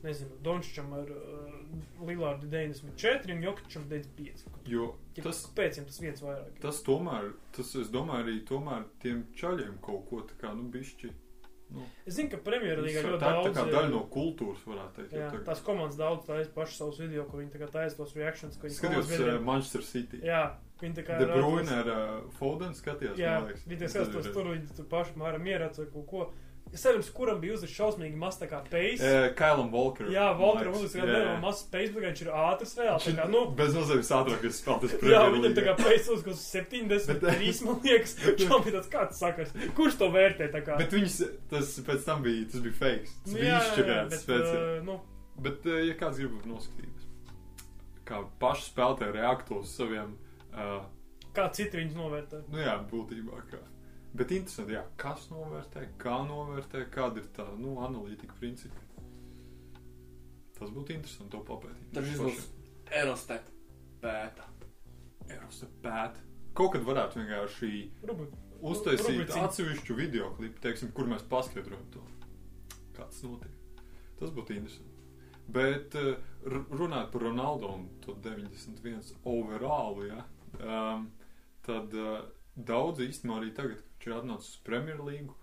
nezinu, Dončičam ar uh, Lilārdu 94 un Jokičam 95. Jo Tipa, tas, Pēc viņam tas viens vairāk. tas tomēr, tas, es domāju, arī tomēr tiem čaļiem kaut ko tā kā, nu, bišķi. Nu, Es zinu, ka Premjerlīgā tā ļoti tā daudz. kā ir- daļa no kultūras, varētu teikt. jo Jā, tagad- tās komandas daudz taisa paši savus video, kur viņi tā kā taisa tos reakcijas, ko viņi Skatījos komandas uh, biedriem- Manchester City. Jā, viņi tā kā De Bruyne tos- ar uh, Foden skatījās, Jā, viņi skatās ir- tur, viņi tur paši māra vai kaut ko. Es saprotu, kuram bija uzlicis šausmīgi maz tā kā peiss. Uh, Kailam Walker. Jā, uzlicis Jā, vēl jā. mazs peiss, bet viņš ir ātrs reāli. Kā, ir nu, Bez nozīmes ātrākais spēlētājs. Jā, Premier viņam tā kā League. pēc uz kaut 73, man liekas, čau bija tāds kāds sakars. Kurš to vērtē tā kā? Bet viņš, tas pēc tam bija, tas bija fakes. Tas Nu, bija jā, jā, jā, izšķirēts bet, uh, nu, Bet, ja kāds grib noskatīties, kā paši spēlētāji reaktu uz saviem, uh, kā citi viņus novērtē. nu jā, būtībā kā. Bet interesanti, jā, kas novērtē, kā novērtē, kāda ir tā, nu, analītika principi. Tas būtu interesanti to papētīt. tad šis būs Eurostat pēta. Eiropas pēt. Kaut kad varētu vienkārši Rubi. uztaisīt Rubriciņu. atsevišķu video klipu, teiksim, kur mēs paskaidrojam to, kāds notiek. Tas būtu interesanti. Bet eh, runājot par Ronaldo un to 91 overallu, ja, um, tad uh, daudz īstenībā arī tagad, viņš ir atnācis uz Premjerlīgu,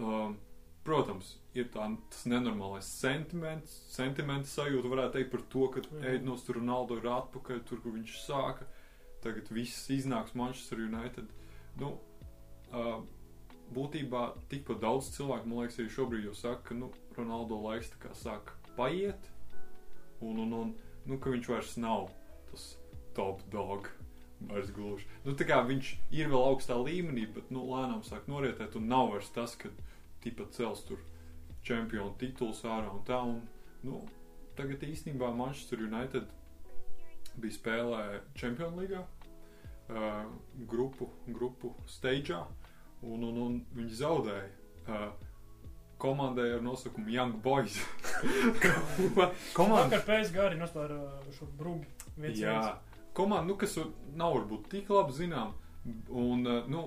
um, protams, ir tā, tas nenormālais sentiments, sentiments sajūta, varētu teikt, par to, ka Mhm. Eidnos tur Ronaldo ir atpakaļ, tur, kur viņš sāka. Tagad viss iznāks Manchester United. Nu, uh, būtībā tikpat daudz cilvēku, man liekas, arī šobrīd jau saka, ka nu, Ronaldo laiks tā kā sāk paiet. Un, un, un nu, ka viņš vairs nav tas top dog. Vairs gluži. Nu, tā kā viņš ir vēl augstā līmenī, bet nu, lēnām sāk norietēt, un nav vairs tas, ka tipa cels tur čempionu tituls ārā un tā. Un, nu, tagad īstenībā Manchester United bija spēlē Champions League uh, grupu, grupu stageā, un, un, un viņi zaudēja. Uh, komandai ar nosaukumu Young Boys. Komanda, Vakar PSG arī nostāja uh, šo viens jā, viens. Komanda, nu, kas nav varbūt tik labi zinām, un, uh, nu,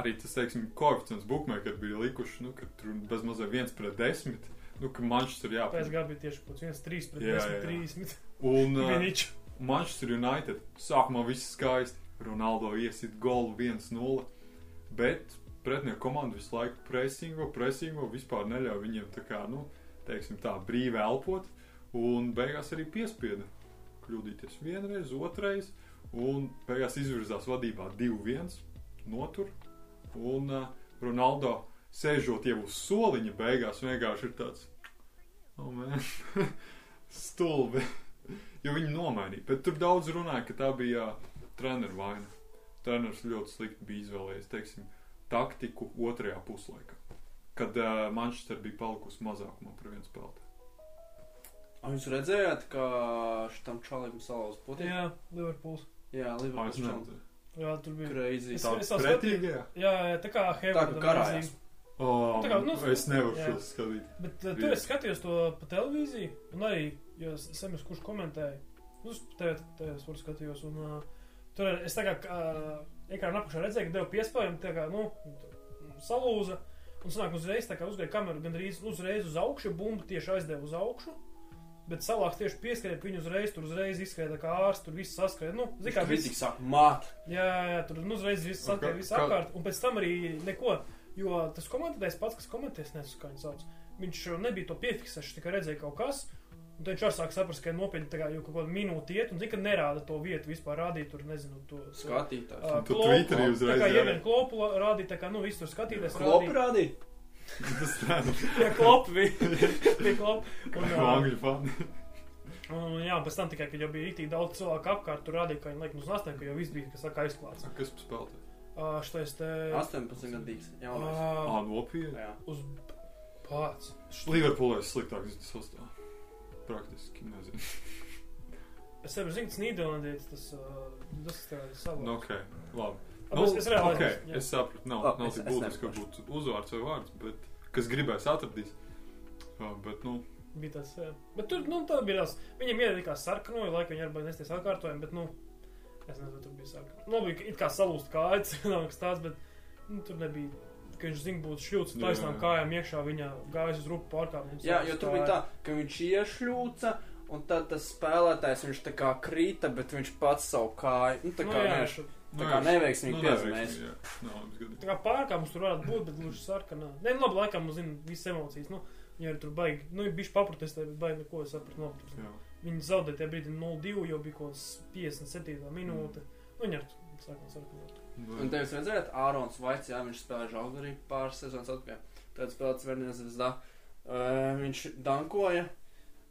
arī tas, teiksim, koeficients bookmaker bija likuši, nu, ka tur bez mazliet viens pret desmit, nu, ka Manchester jā. PSG bija tieši kaut kāds 1-3 pret Jā, 10, jā. 30. Un, uh. Manchester United sākumā viss skaisti. Ronaldo iesit golu 1-0. Bet pretinieku komanda visu laiku presingo, presingo, vispār neļauj viņiem tā kā, nu, teiksim tā, brīvi elpot. Un beigās arī piespieda kļūdīties vienreiz, otrreiz. Un beigās izvirzās vadībā 2-1, notur. Un uh, Ronaldo sēžot jau uz soliņa, beigās vienkārši ir tāds - oh, stulbi. Jo viņi nomainīja. Bet tur daudz runāja, ka tā bija uh, treneru vaina. Treneris ļoti slikti bija izvēlējies, teiksim, taktiku otrajā puslaikā. Kad uh, Manchester bija palikusi mazākumā par vienu spēlētāju. A, Jūs redzējāt, ka šitam čalim salauz putekļi? Jā, Liverpools. Jā, Liverpools čalim. Jā, tur bija. Crazy. Es- Tā es vēl pretīgajā? Jā, jā, tā kā Tā kā karājās. Oh, Tā kā, nu, es nevaru jā. šo skatīt. Bet uh, tur es skatījos to pa televīziju, un arī, jo Semis, kurš komentēja, nu, es tev, tev es varu skatījos, un uh, tur es tā kā uh, ekrāna apakšā redzēju, ka deva piespējumu, tā kā, nu, salūza, un sanāk uzreiz, tā kā uzgāja kameru gandrīz uzreiz uz augšu, bumbu tieši aizdeva uz augšu, bet salāks tieši pieskrēja, viņu uzreiz, tur uzreiz tā kā ārsts, tur viss saskrēja, nu, zin kā, viss, Kritiķi saka, māt. jā, jā, tur nu, uzreiz viss kā- viss kā- apkārt, un pēc tam arī neko, jo tas komentētājs pats, kas komentēs, nezinu, kā viņš sauc, viņš nebija to piefiksēts, tikai redzēja kaut kas. Un tad viņš arī sāk saprast, ka ir nopietni tā kā jau kaut kāda minūte iet, un zina, ka nerāda to vietu vispār rādīt tur, nezinu, to Skatītājs. Uh, Tu klopu, Twitterī tā uzreiz kā jā. ievien klopu rādīt, tā kā, nu, viss tur skatīties. Klopi rādīt. rādīja? Tas treneris. Jā, klopu bija. bija klopu. Un, uh, Angļu fani. un, jā, pēc tam tikai, kad jau bija itī daudz cilvēku apkārt, tur rādīja, ka viņi liek uz nastēm, ka jau viss bija, kas saka, aizklāts. Kas spēlēja? Uh, šitais te... 18 gadīgs. Jaunais. Uh, nopietni. Jā. uz pats. Liverpoolē sliktāks sastāvs. Praktiski nezinu. Es saprotu, zinu, tas Nīderlandietis, tas, uh, tas ir savs. Nu, ok, labi. Nu, es, es reāli okay, jā. es sapratu, nav, Labi, nav es- tik es būtiski, ka būtu uzvārds vai vārds, bet kas gribēs atradīs. Uh, bet, nu, Bija tas. Bet tur, nu, bija tas. Viņam ielikās sarkanoja, laikam viņi arī nesties atkārtojumu, bet, nu, es nezinu, vai tur bija sarkanoja. Nu, bija it kā salūst kājas, kas tāds, bet, nu, tur nebija. Viņš zina, būtu šļūts taisnām jā. kājām iekšā, viņa gājas uz rupu pārkāpumu. Jā, jo tur bija tā, ka viņš iešļūca, un tad tas spēlētājs viņš tā kā krīta, bet viņš pats savu kāju. Nu, tā Nu, kā, jā, viņš, tā kā neveiksmīgi nu, piezīmēs. tā kā pārkāpums tur varētu būt, bet gluži sarkanā. Nē, nu, labi, laikam, nu, zina, visas emocijas. Nu, viņi arī tur baigi, nu, ir bijuši paprotestē, bet baigi neko es sapratu nopietni. Jā. Viņi zaudēja tajā brīdī 0-2, jau bija kaut kāds 57 minūte. Nu, viņi ar sākām sarkanot. Un te jūs redzējāt, Ārons Vaits, jā, viņš spēlēja žalgarī pāris sezonas atpakaļ. Tad spēlēts Vernies Zvezdā. Uh, viņš dankoja,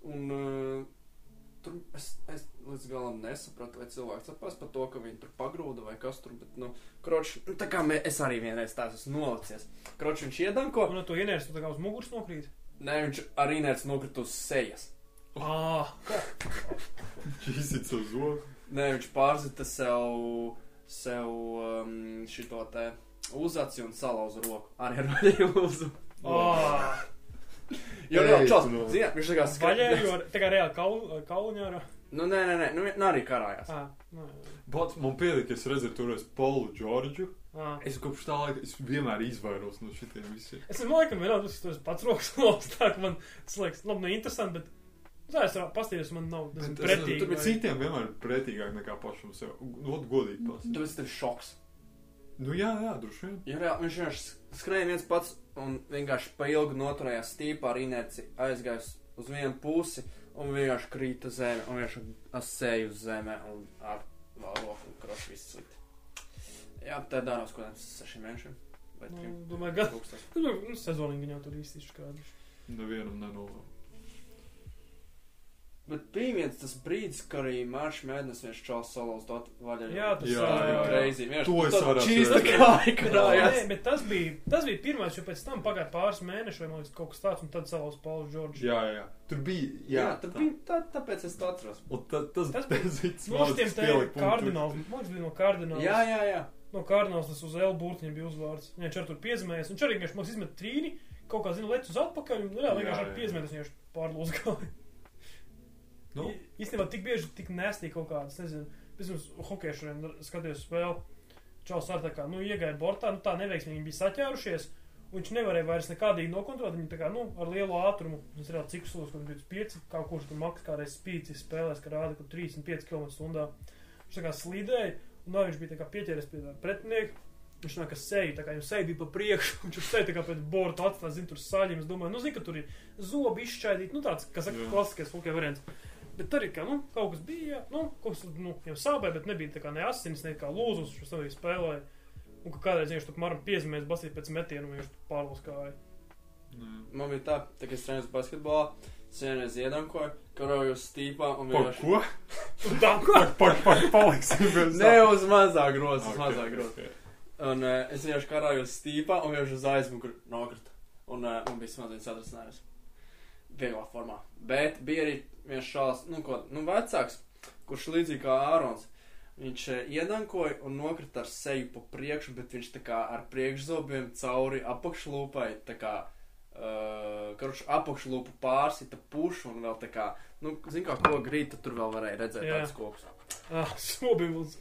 un uh, tur es, es līdz galam nesapratu, vai cilvēks saprast par to, ka viņi tur pagrūda vai kas tur, bet, nu, kroč, nu, tā kā mē, es arī vienreiz tās esmu nolicies. Kroč, viņš iedanko, Un no to ienērs, tu tā kā uz muguras nokrīt. ne, viņš arī nērts nokrita uz sejas. Ah, Čīsit savu zogu. Nē, viņš pārzita sev, sev um, šito te uzaci un salauza roku. Arī ar vaļēju uzu. ah. Jo, Jā, čels, tu no- zini, viņš tā kā Vaļēju, ar- tā kā reāli kaul, kauliņā. Nu, nē, nē, nē, nu, nu arī karājās. Ah, nu, jā. Bet man pietiek, ka es redzēju toreiz Polu Džordžu. ah. Es kopš tā laika es vienmēr izvairos no šitiem visiem. Es domāju, laikam, vienā tas ir pats rokas loks, tā ka man tas liekas, labi, neinteresanti, bet, nu, tā es pastījos, man nav tas es- pretīgi. Tur vai- citiem vienmēr pretīgāk nekā pašam sev. Not godīgi pasakot. Tāpēc tev ir šoks. Nu jā, jā, droši vien. Jo reāli viņš vienkārši skrēja viens pats un vienkārši pa ilgu noturējās stīpā ar inerci, aizgājis uz vienu pusi un vienkārši krīta zeme un vienkārši asēja uz zemē un ar roku krošu viss slikti. Jā, tā dārā uz kaut kādiem sešiem mēnešiem. Vai Nu, trim. domāju, gan, Tūkstas. nu, nu, sezonīgi viņam tur īsti izšķirādīšu. Nevienam nenovēlu. Bet bija viens tas brīdis, kad arī Marš Mēdnes viens čels salauz dot vaļā. Jā, tas Jā, tā jā, ir jā. crazy. Vienkārši To es tad varētu čīsta redzēt. kāja Nē, bet tas bija, tas bija pirmais, jo pēc tam pagāja pāris mēneši, vai man liekas, kaut kas tāds, un tad savus Pauls Džordžs. Jā, jā, jā. Tur bija. Jā, tad bija tā, tāpēc es to atceros. Un ta, tas, Tas tas bija- bija Nu, uz tiem te kardināls, man bija no kardināls. Jā, jā, jā. No kardināls tas uz L burtiņa bija uzvārds. Viņš ar tur piezemējies, un viņš mums izmet trīni, kaut kā, zina, lec uz atpakaļ, un jā, Jā, vienkārši ar jā. piezemējies viņš pārlūz gāja. Nu, Īstenībā tik bieži, tik nestī kaut kādas, nezinu, pirms hokeja šodien skatījos spēli. Čaus ar tā kā, nu, iegāja bortā, nu, tā neveiksmīgi bija saķērušies. un Viņš nevarēja vairs nekādīgi nokontrolēt. Viņi tā kā, nu, ar lielu ātrumu, ir jau cik solis, kur 25, kā kurš tur maks kādreiz spīcis spēlēs, ka rāda, ka 35 km/h. Viņš tā kā slīdēja, un vēl viņš bija tā kā pieķēries pie pretinieka. Viņš nāk ar seju, tā kā jau seja bija pa priekšu, viņš tur seja tā kā pēc borta atstās, zina, tur saļiem. Es domāju, nu, zina, ka tur ir zobi izšķaidīti, nu, tāds, kas saka, klasiskais hokeja variants. Bet arī, ka, nu, kaut kas bija, nu, kaut kas, nu, jau sāpēja, bet nebija tā kā ne asinis, ne kā lūzus, viņš arī spēlēja. Un ka kādreiz viņš tur maram piezīmēs basīt pēc metienu, un viņš tur pārlos kāja. nē. Man bija tā, tā kā es trenēju basketbolā, vienreiz iedankoju, karoju uz stīpā un Par vienkārši. ko? Un tā, Par, par, par paliksim bez Ne uz mazāk grozas, uz Ok, mazāk grozas. ok. Un uh, es vienkārši karāju uz stīpā un vienkārši uz aizmuguri nokrita. Un uh, man bija smadzenes atrasinājums. Vieglā formā. Bet bija arī viens šāds, nu, ko, nu, vecāks, kurš līdzīgi kā Ārons. Viņš uh, iedankoja un nokrita ar seju pa priekšu, bet viņš tā kā ar priekšzobiem cauri apakšlūpai, tā kā, uh, kurš apakšlūpu pārsita pušu un vēl tā kā, nu, zin kā, ko grīt, tad tur vēl varēja redzēt Jā. tāds koks. ah, sobi mums.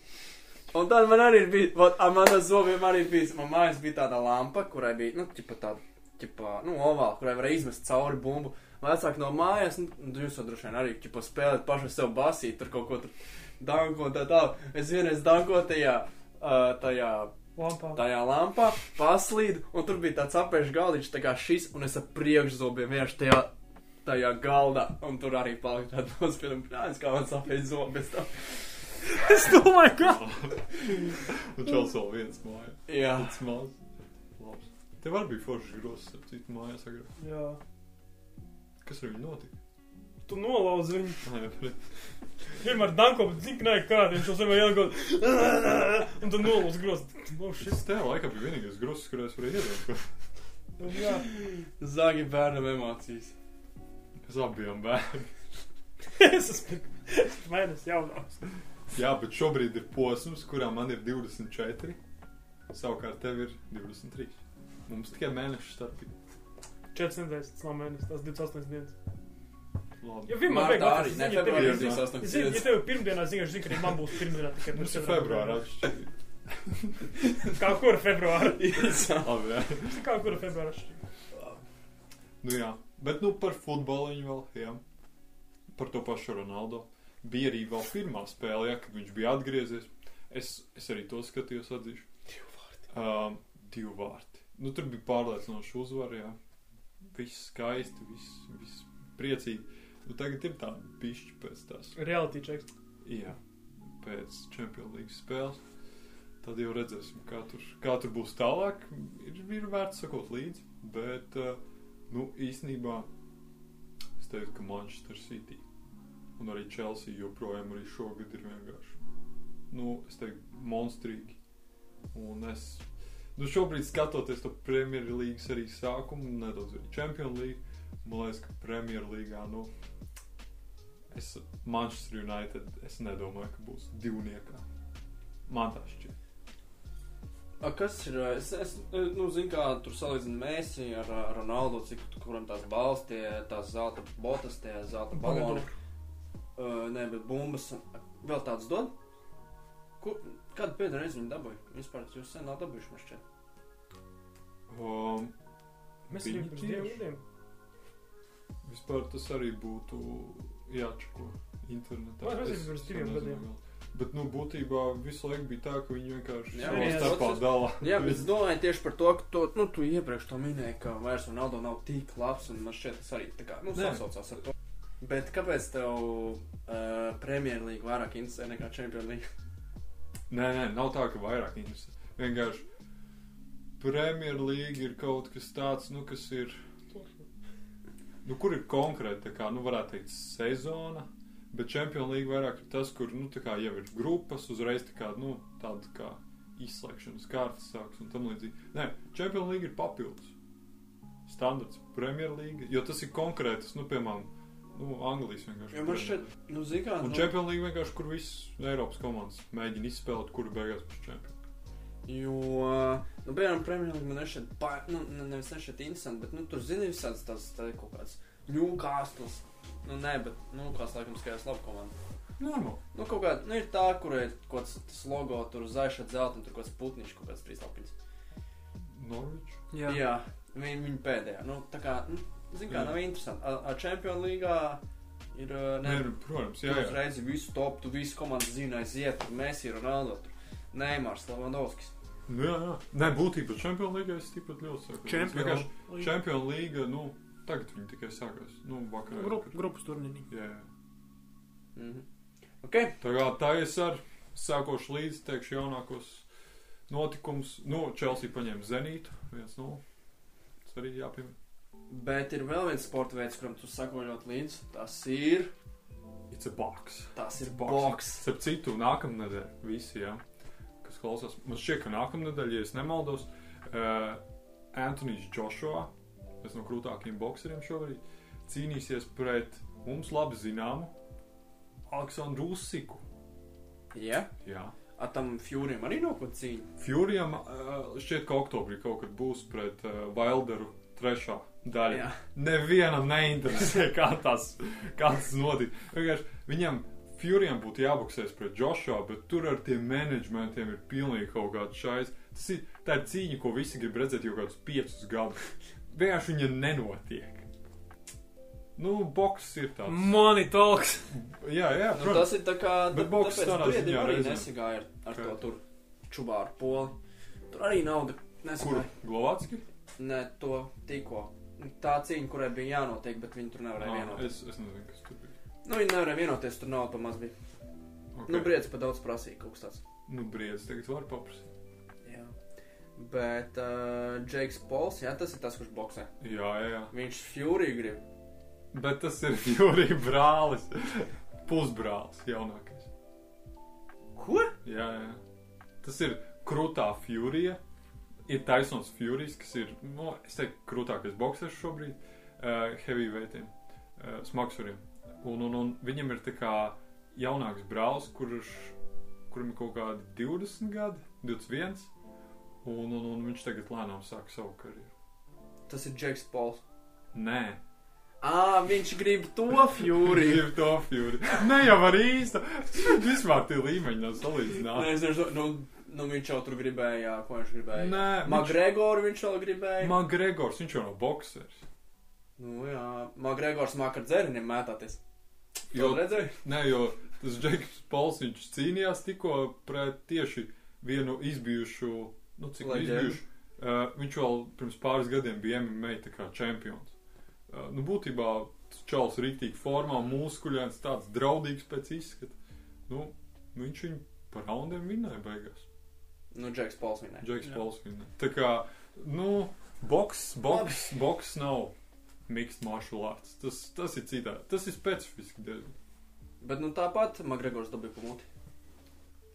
Un tad man arī bija, vot, ar manā zobiem arī bija, man mājās bija tāda lampa, kurai bija, nu, ķipa tāda, ķipa, nu, ovāla, kurai varēja izmest cauri bumbu. Vecāki no mājas, nu, nu, jūs jau droši vien arī, ķipa, spēlēt pašu sev basīt, tur kaut ko tur danko un tā tā. Es vienreiz danko tajā, uh, tajā, Lampā. tajā lampā, paslīdu, un tur bija tāds apēžu galdiņš, tā kā šis, un es ar priekšzobiem vienkārši tajā, tajā galdā, un tur arī palika tāda nospieduma plāns, kā man sapēja zobi bez tam. Es domāju, ka. Un čels vēl viens māja. Jā. Tas maz. Labs. Tev arī bija foršs grozs, ap citu mājās agrāk. Jā. Kas ar viņu notika? Tu nolauzi viņu. Nē, bet Vienmēr danko, bet zini, ka nē, kāda viņš to sev ielgot. Un tad nolauzi grozt. Nu, šis. šis tev laikam bija vienīgais grozs, kurā es varēju iedot. Nu, jā. Zagi bērnam emocijas. Mēs abi bijām bērni. es esmu. Mēnesis jaunāks. Jā, bet šobrīd ir posms, kurā man ir 24. Savukārt tev ir 23. Mums tikai mēnešu starpība. 4 nedēļas, tas nav mēnesis, tas 28 dienas. Labi. Jo vienmēr Martā atrast, arī, ne, februārī ir- ir 28 Es zinu, ja tev ir pirmdienā, ka zinu, ka arī man būs pirmdienā tikai ir četrām februāra. Kā kura februāra? Labi, jā. Kā februāra? atšķirība? Nu jā, bet nu par futbolu viņu vēl, jā. Par to pašu Ronaldo. Bija arī vēl pirmā spēle, jā, kad viņš bija atgriezies. Es, es arī to skatījos, atzīšu. Divu vārdu. Um, divi vārti. Nu, tur bija pārliecinoši uzvara, jā. Viss skaisti, viss, viss priecīgi. Nu, tagad ir tāda pišķi pēc tās. Reality checks. Jā, pēc Champions League spēles. Tad jau redzēsim, kā tur, kā tur būs tālāk. Ir, ir vērts sakot līdzi. Bet, uh, nu, īstenībā es teiktu, ka Manchester City un arī Chelsea joprojām arī šogad ir vienkārši, nu, es teiktu, monstrīgi. Un es, nu, šobrīd skatoties to Premjerlīgas arī sākumu, nedaudz arī Champions League, man liekas, ka Premjerlīgā, nu, es Manchester United, es nedomāju, ka būs divniekā. Man tā šķiet. A, kas ir? Es, es nu, zinu, kā tur salīdzina Mēsī ar, Ronaldu, cik kuram tās balss, tie, tās zelta botas, tie zelta baloni. Uh, nē, bet bumbas. Vēl tāds dod? Kur, kādu pēdējo reizi viņi dabūja? Vispār jūs sen nav dabūjuši, man šķiet. Um, Mēs Viņi esam pirms tieši. diviem gadiem. vispār tas arī būtu jāčako internetā. Vai tas ir Es- pirms es diviem nezinu gadiem? vēl. Bet, nu, būtībā visu laiku bija tā, ka viņi vienkārši Jā, savā jā, starpā process. dala. Jā, bet es domāju tieši par to, ka to, nu, tu iepriekš to minēji, ka vairs Ronaldo nav tik labs, un man šķiet tas arī tā kā, nu, Nē. sasaucās ar to. Bet kāpēc tev uh, Premjerlīga vairāk interesē nekā Champions League? Nē, nē, nav tā, ka vairāk interesē. Vienkārši Premjerlīga ir kaut kas tāds, nu, kas ir, nu, kur ir konkrēti, tā kā, nu, varētu teikt, sezona. Bet Champions League vairāk ir tas, kur, nu, jau ir grupas, uzreiz tā kā, nu, tāda kā izslēgšanas kārtas sāks un tam līdzīgi. Nē, Champions League ir papildus. Standarts Premier League, jo tas ir konkrētas, nu, piemēram, nu, Anglijas vienkārši. Jo man šeit, nu, zini kā, Un nu, Champions League vienkārši, kur visas Eiropas komandas mēģina izspēlēt, kuru beigās būs čempions. Jo, nu, piemēram, Premjerlīga man nešķiet, pa- nu, ne- nevis nešķiet interesanti, bet, nu, tur zini visādas tās, tā kaut kādas ņūkāstas. Nu, nē, bet, nu, kāds laikam skajās labi komanda. Normāli. Nu, kaut kā, nu, ir tā, kur ir kaut kāds tas logo, tur zaiša dzelta un tur kaut kāds putnišs, kaut kāds trīs lapiņas. Norwich. Jā. Jā, viņi, viņi pēdējā. Nu, tā kā, nu, zini kā, Jā. nav interesanti. A, a Champions Līgā ir, Nē, ne, nu, protams, jā, jā, ir visu top, tu visu komandu zini, aiziet, tur Messi, Ronaldo, tur Neimārs, Levandovskis. Nu, jā, jā. Nē, būtībā Champions League es tikpat ļoti saku. Es Champions League. Champions League, nu, tagad viņi tikai sākās. Nu, vakarā. Grup, grupas turnīrī. Jā, jā. Mhm. Ok, Tā kā tā es ar sākošu līdzi teikšu jaunākos notikumus. Nu, Chelsea paņēma Zenītu, viens no. Tas arī jāpiemina. Bet ir vēl viens sporta veids, kuram tu sako ļoti līdzi. Tas ir, It's a box. tas ir boks. Starp citu, nākamnedēļ visi, jā, kas klausās, man šķiet, ka nākamnedēļ, ja es nemaldos, uh, Antonius Joshua, viens no krūtākajiem bokseriem šobrīd, cīnīsies pret mums labi zināmu Aleksandru Usiku. Jā, Jā. a tam Furijam arī nav ko cīņa. Furijam uh, šķiet, ka oktobrī kaut kad būs pret uh, Wilderu trešā daļa. Jā. Nevienam neinteresē, kā tas, kā tas notika. Vienkārši viņam Furijam būtu jāboksēs pret Joshua, bet tur ar tiem menedžmentiem ir pilnīgi kaut kāds šais. Tas ir, tā ir cīņa, ko visi grib redzēt jau kādus piecus gadus. Vienkārši viņa nenotiek. Nu, boks ir tāds. Money talks. Jā, jā, Nu, protams. tas ir tā kā. Bet boks tādā ziņā arī nesagāja ar, ar to Kā? tur čubāru poli. Tur arī nauda Kur? nesagāja. Ne, to tikko. Tā cīņa, kurai bija jānotiek, bet viņi tur nevarēja Nā, vienoties. es, es nezinu, kas tur bija. Nu, viņi nevarēja vienoties, tur nauda pamaz bija. Okay. Nu, Briedis pat daudz prasīja kaut kas tāds. Nu, briedis tagad var paprasīt. Jā. Bet uh, Džeiks Pols, jā, tas ir tas, kurš boxē. Jā, jā, jā. Viņš Fury grib. Bet tas ir Jurija brālis. Pusbrālis jaunākais. Ko? Jā, jā. Tas ir krūtā Furija. Ir Taisons Furijs, kas ir, nu, es teiktu, krūtākais boxers šobrīd. Uh, heavyweightiem, uh, smagsvariem. Un, un, un viņam ir jaunāks brālis, kurš, kuram ir kaut kādi 20 gadi, 21. Un, un, un viņš tagad lēnām sāk savu karjeru. Tas ir Džeiks Pols. Nē, Ā, viņš grib to Fury. Ir to Fury. Ne jau ar īstu. Vispār tie līmeņi nav salīdzināmi. Nē, es nezinu, nu, nu viņš jau tur gribēja, ko viņš gribēja. Nē, viņš- Magregoru viņš vēl gribēja. Magregors, viņš jau nav boxers. Nu jā, Magregors māk ar dzeriniem mētāties. Jo, nē, jo tas Džeks Pols, viņš cīnījās tikko pret tieši vienu izbijušu, nu cik Leģendu. izbijušu. Uh, viņš vēl pirms pāris gadiem bija MMA tā kā čempions. Uh, nu, būtībā čels rīktīgi formā, muskuļains, tāds draudīgs pēc izskata. Nu, viņš viņu par raundiem vinnēja beigās. Nu, Džeks Pols viņai. Džeks Jā. Pols vinnēja. Tā kā, nu, boks, boks, boks nav mixed martial arts. Tas, tas ir citādi. Tas ir specifiski diezgan. Bet nu tāpat Magregors dabīja pa muti.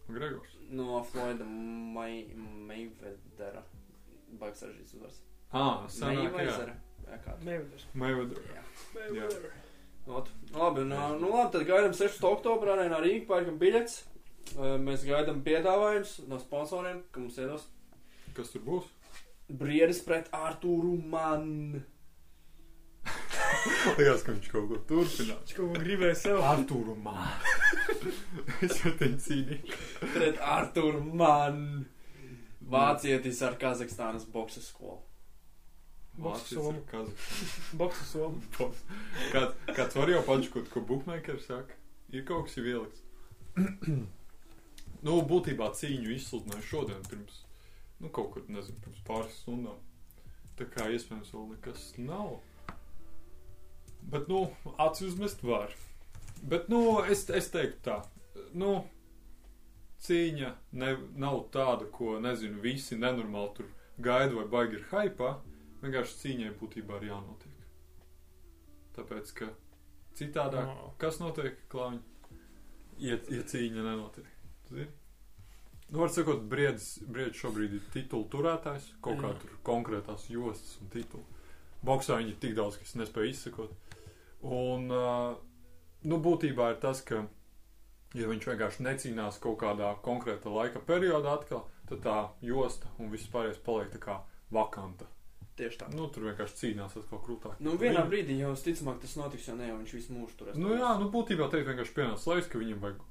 Gregors. No Floyda Mai- Mayvedera. Baigs saržģīts uzvars. Ah, senāk, jā. Mayvedera. Jā, kā. Mayweather. Mayweather. Mayweather. Ot, labi, nu, nu labi, tad gaidām 6. oktobrā Rīgā, pērkam biļets. Uh, Mēs gaidām piedāvājums no sponsoriem, ka mums iedos Kas tur būs? Briedis pret Artūru Mann. Liekas, ka viņš kaut ko turpinās. Viņš kaut ko gribēja sev. Artūru māju. es jau te cīnīju. Pret Artūru Mann. Vācietis ar Kazahstānas bokses skolu. Boksa ir Kazahstānas. Boksa somu. Kāds, var jau pačukot, ko bookmakers saka? Ir kaut kas jau ielikts. nu, būtībā cīņu izsludināju šodien pirms, nu, kaut kur, nezinu, pirms pāris stundām. Tā kā iespējams vēl nekas nav. Bet, nu, acis uzmest var. Bet, nu, es, es teiktu tā, nu, cīņa ne, nav tāda, ko, nezinu, visi nenormāli tur gaida vai baigi ir hypā. Vienkārši cīņai būtībā ir jānotiek. Tāpēc, ka citādāk. No. Kas notiek, klāņi? Ja, ja cīņa nenotiek. Zini? Nu, var sakot, briedis, briedis šobrīd ir titulu turētājs, kaut kā tur konkrētās jostas un titulu. Boksā viņi ir tik daudz, ka es nespēju izsekot. Un, nu, būtībā ir tas, ka, ja viņš vienkārši necīnās kaut kādā konkrēta laika periodā atkal, tad tā josta un viss pārējais paliek tā kā vakanta. Tieši tā. Nu, tur vienkārši cīnās atkal krūtāk. Nu, vienā Viņi- brīdī jau visticamāk tas notiks, jo ne jau viņš visu mūžu turēs. Nu jā, nu būtībā teikt vienkārši pienāca laiks, ka viņam vajag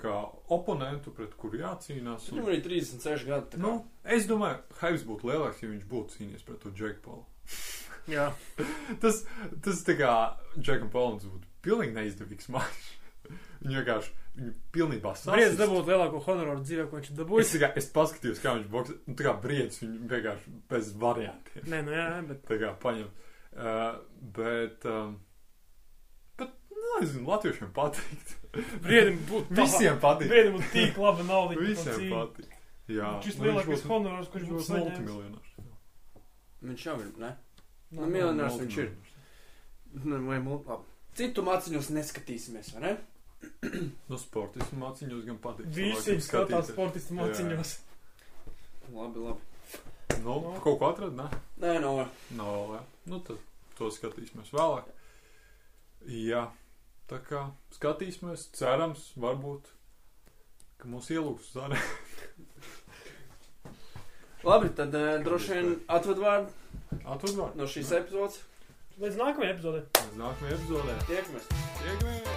kā oponentu, pret kuru jācīnās. Viņam Un, arī 36 gadi. nu, es domāju, Haips būtu lielāks, ja viņš būtu cīnījies pret to Džeku Paulu. Jā, Tas, tas tā kā Džekam Paulam tas būtu pilnīgi neizdevīgs mačs. Viņu vienkārši, viņu pilnībā Briedis sasist. dabūt lielāko honoraru dzīvē, ko viņš ir Es, kā, es paskatījos, kā viņš boksē. Nu, tā kā briedis viņu vienkārši bez variantiem. Nē, nu jā, bet Tā kā paņem. Uh, bet, um, bet, nu, es zinu, latviešiem patīk. briedim būtu tā- Visiem patīk. Briedim būtu tik laba nauda. Visiem patīk. Jā, Šis nu, lielākais honorārs, kurš būs multimiljonārs. Viņš jau ir, ne? Nā, Nu, miljonārs viņš ir. Nu, vai mul... labi. Citu maciņus neskatīsimies, vai ne? Nu, sportismu māciņos gan patīk. Visi skatās sportistu Jā. māciņos. Labi, labi. Nu, Nu. kaut ko atrad, ne? Nē, no. Nav vēl, jā. Nu, tad to skatīsimies vēlāk. Jā, tā kā skatīsimies, cerams, varbūt, ka mūs ielūgs uz arēnu. Labi, tad uh, droši vien atved vārdu Atvadvārdu. no šīs epizodes. Līdz nākamajai epizodei. Līdz nākamajai epizodē. Tiekamies! Tiekamies!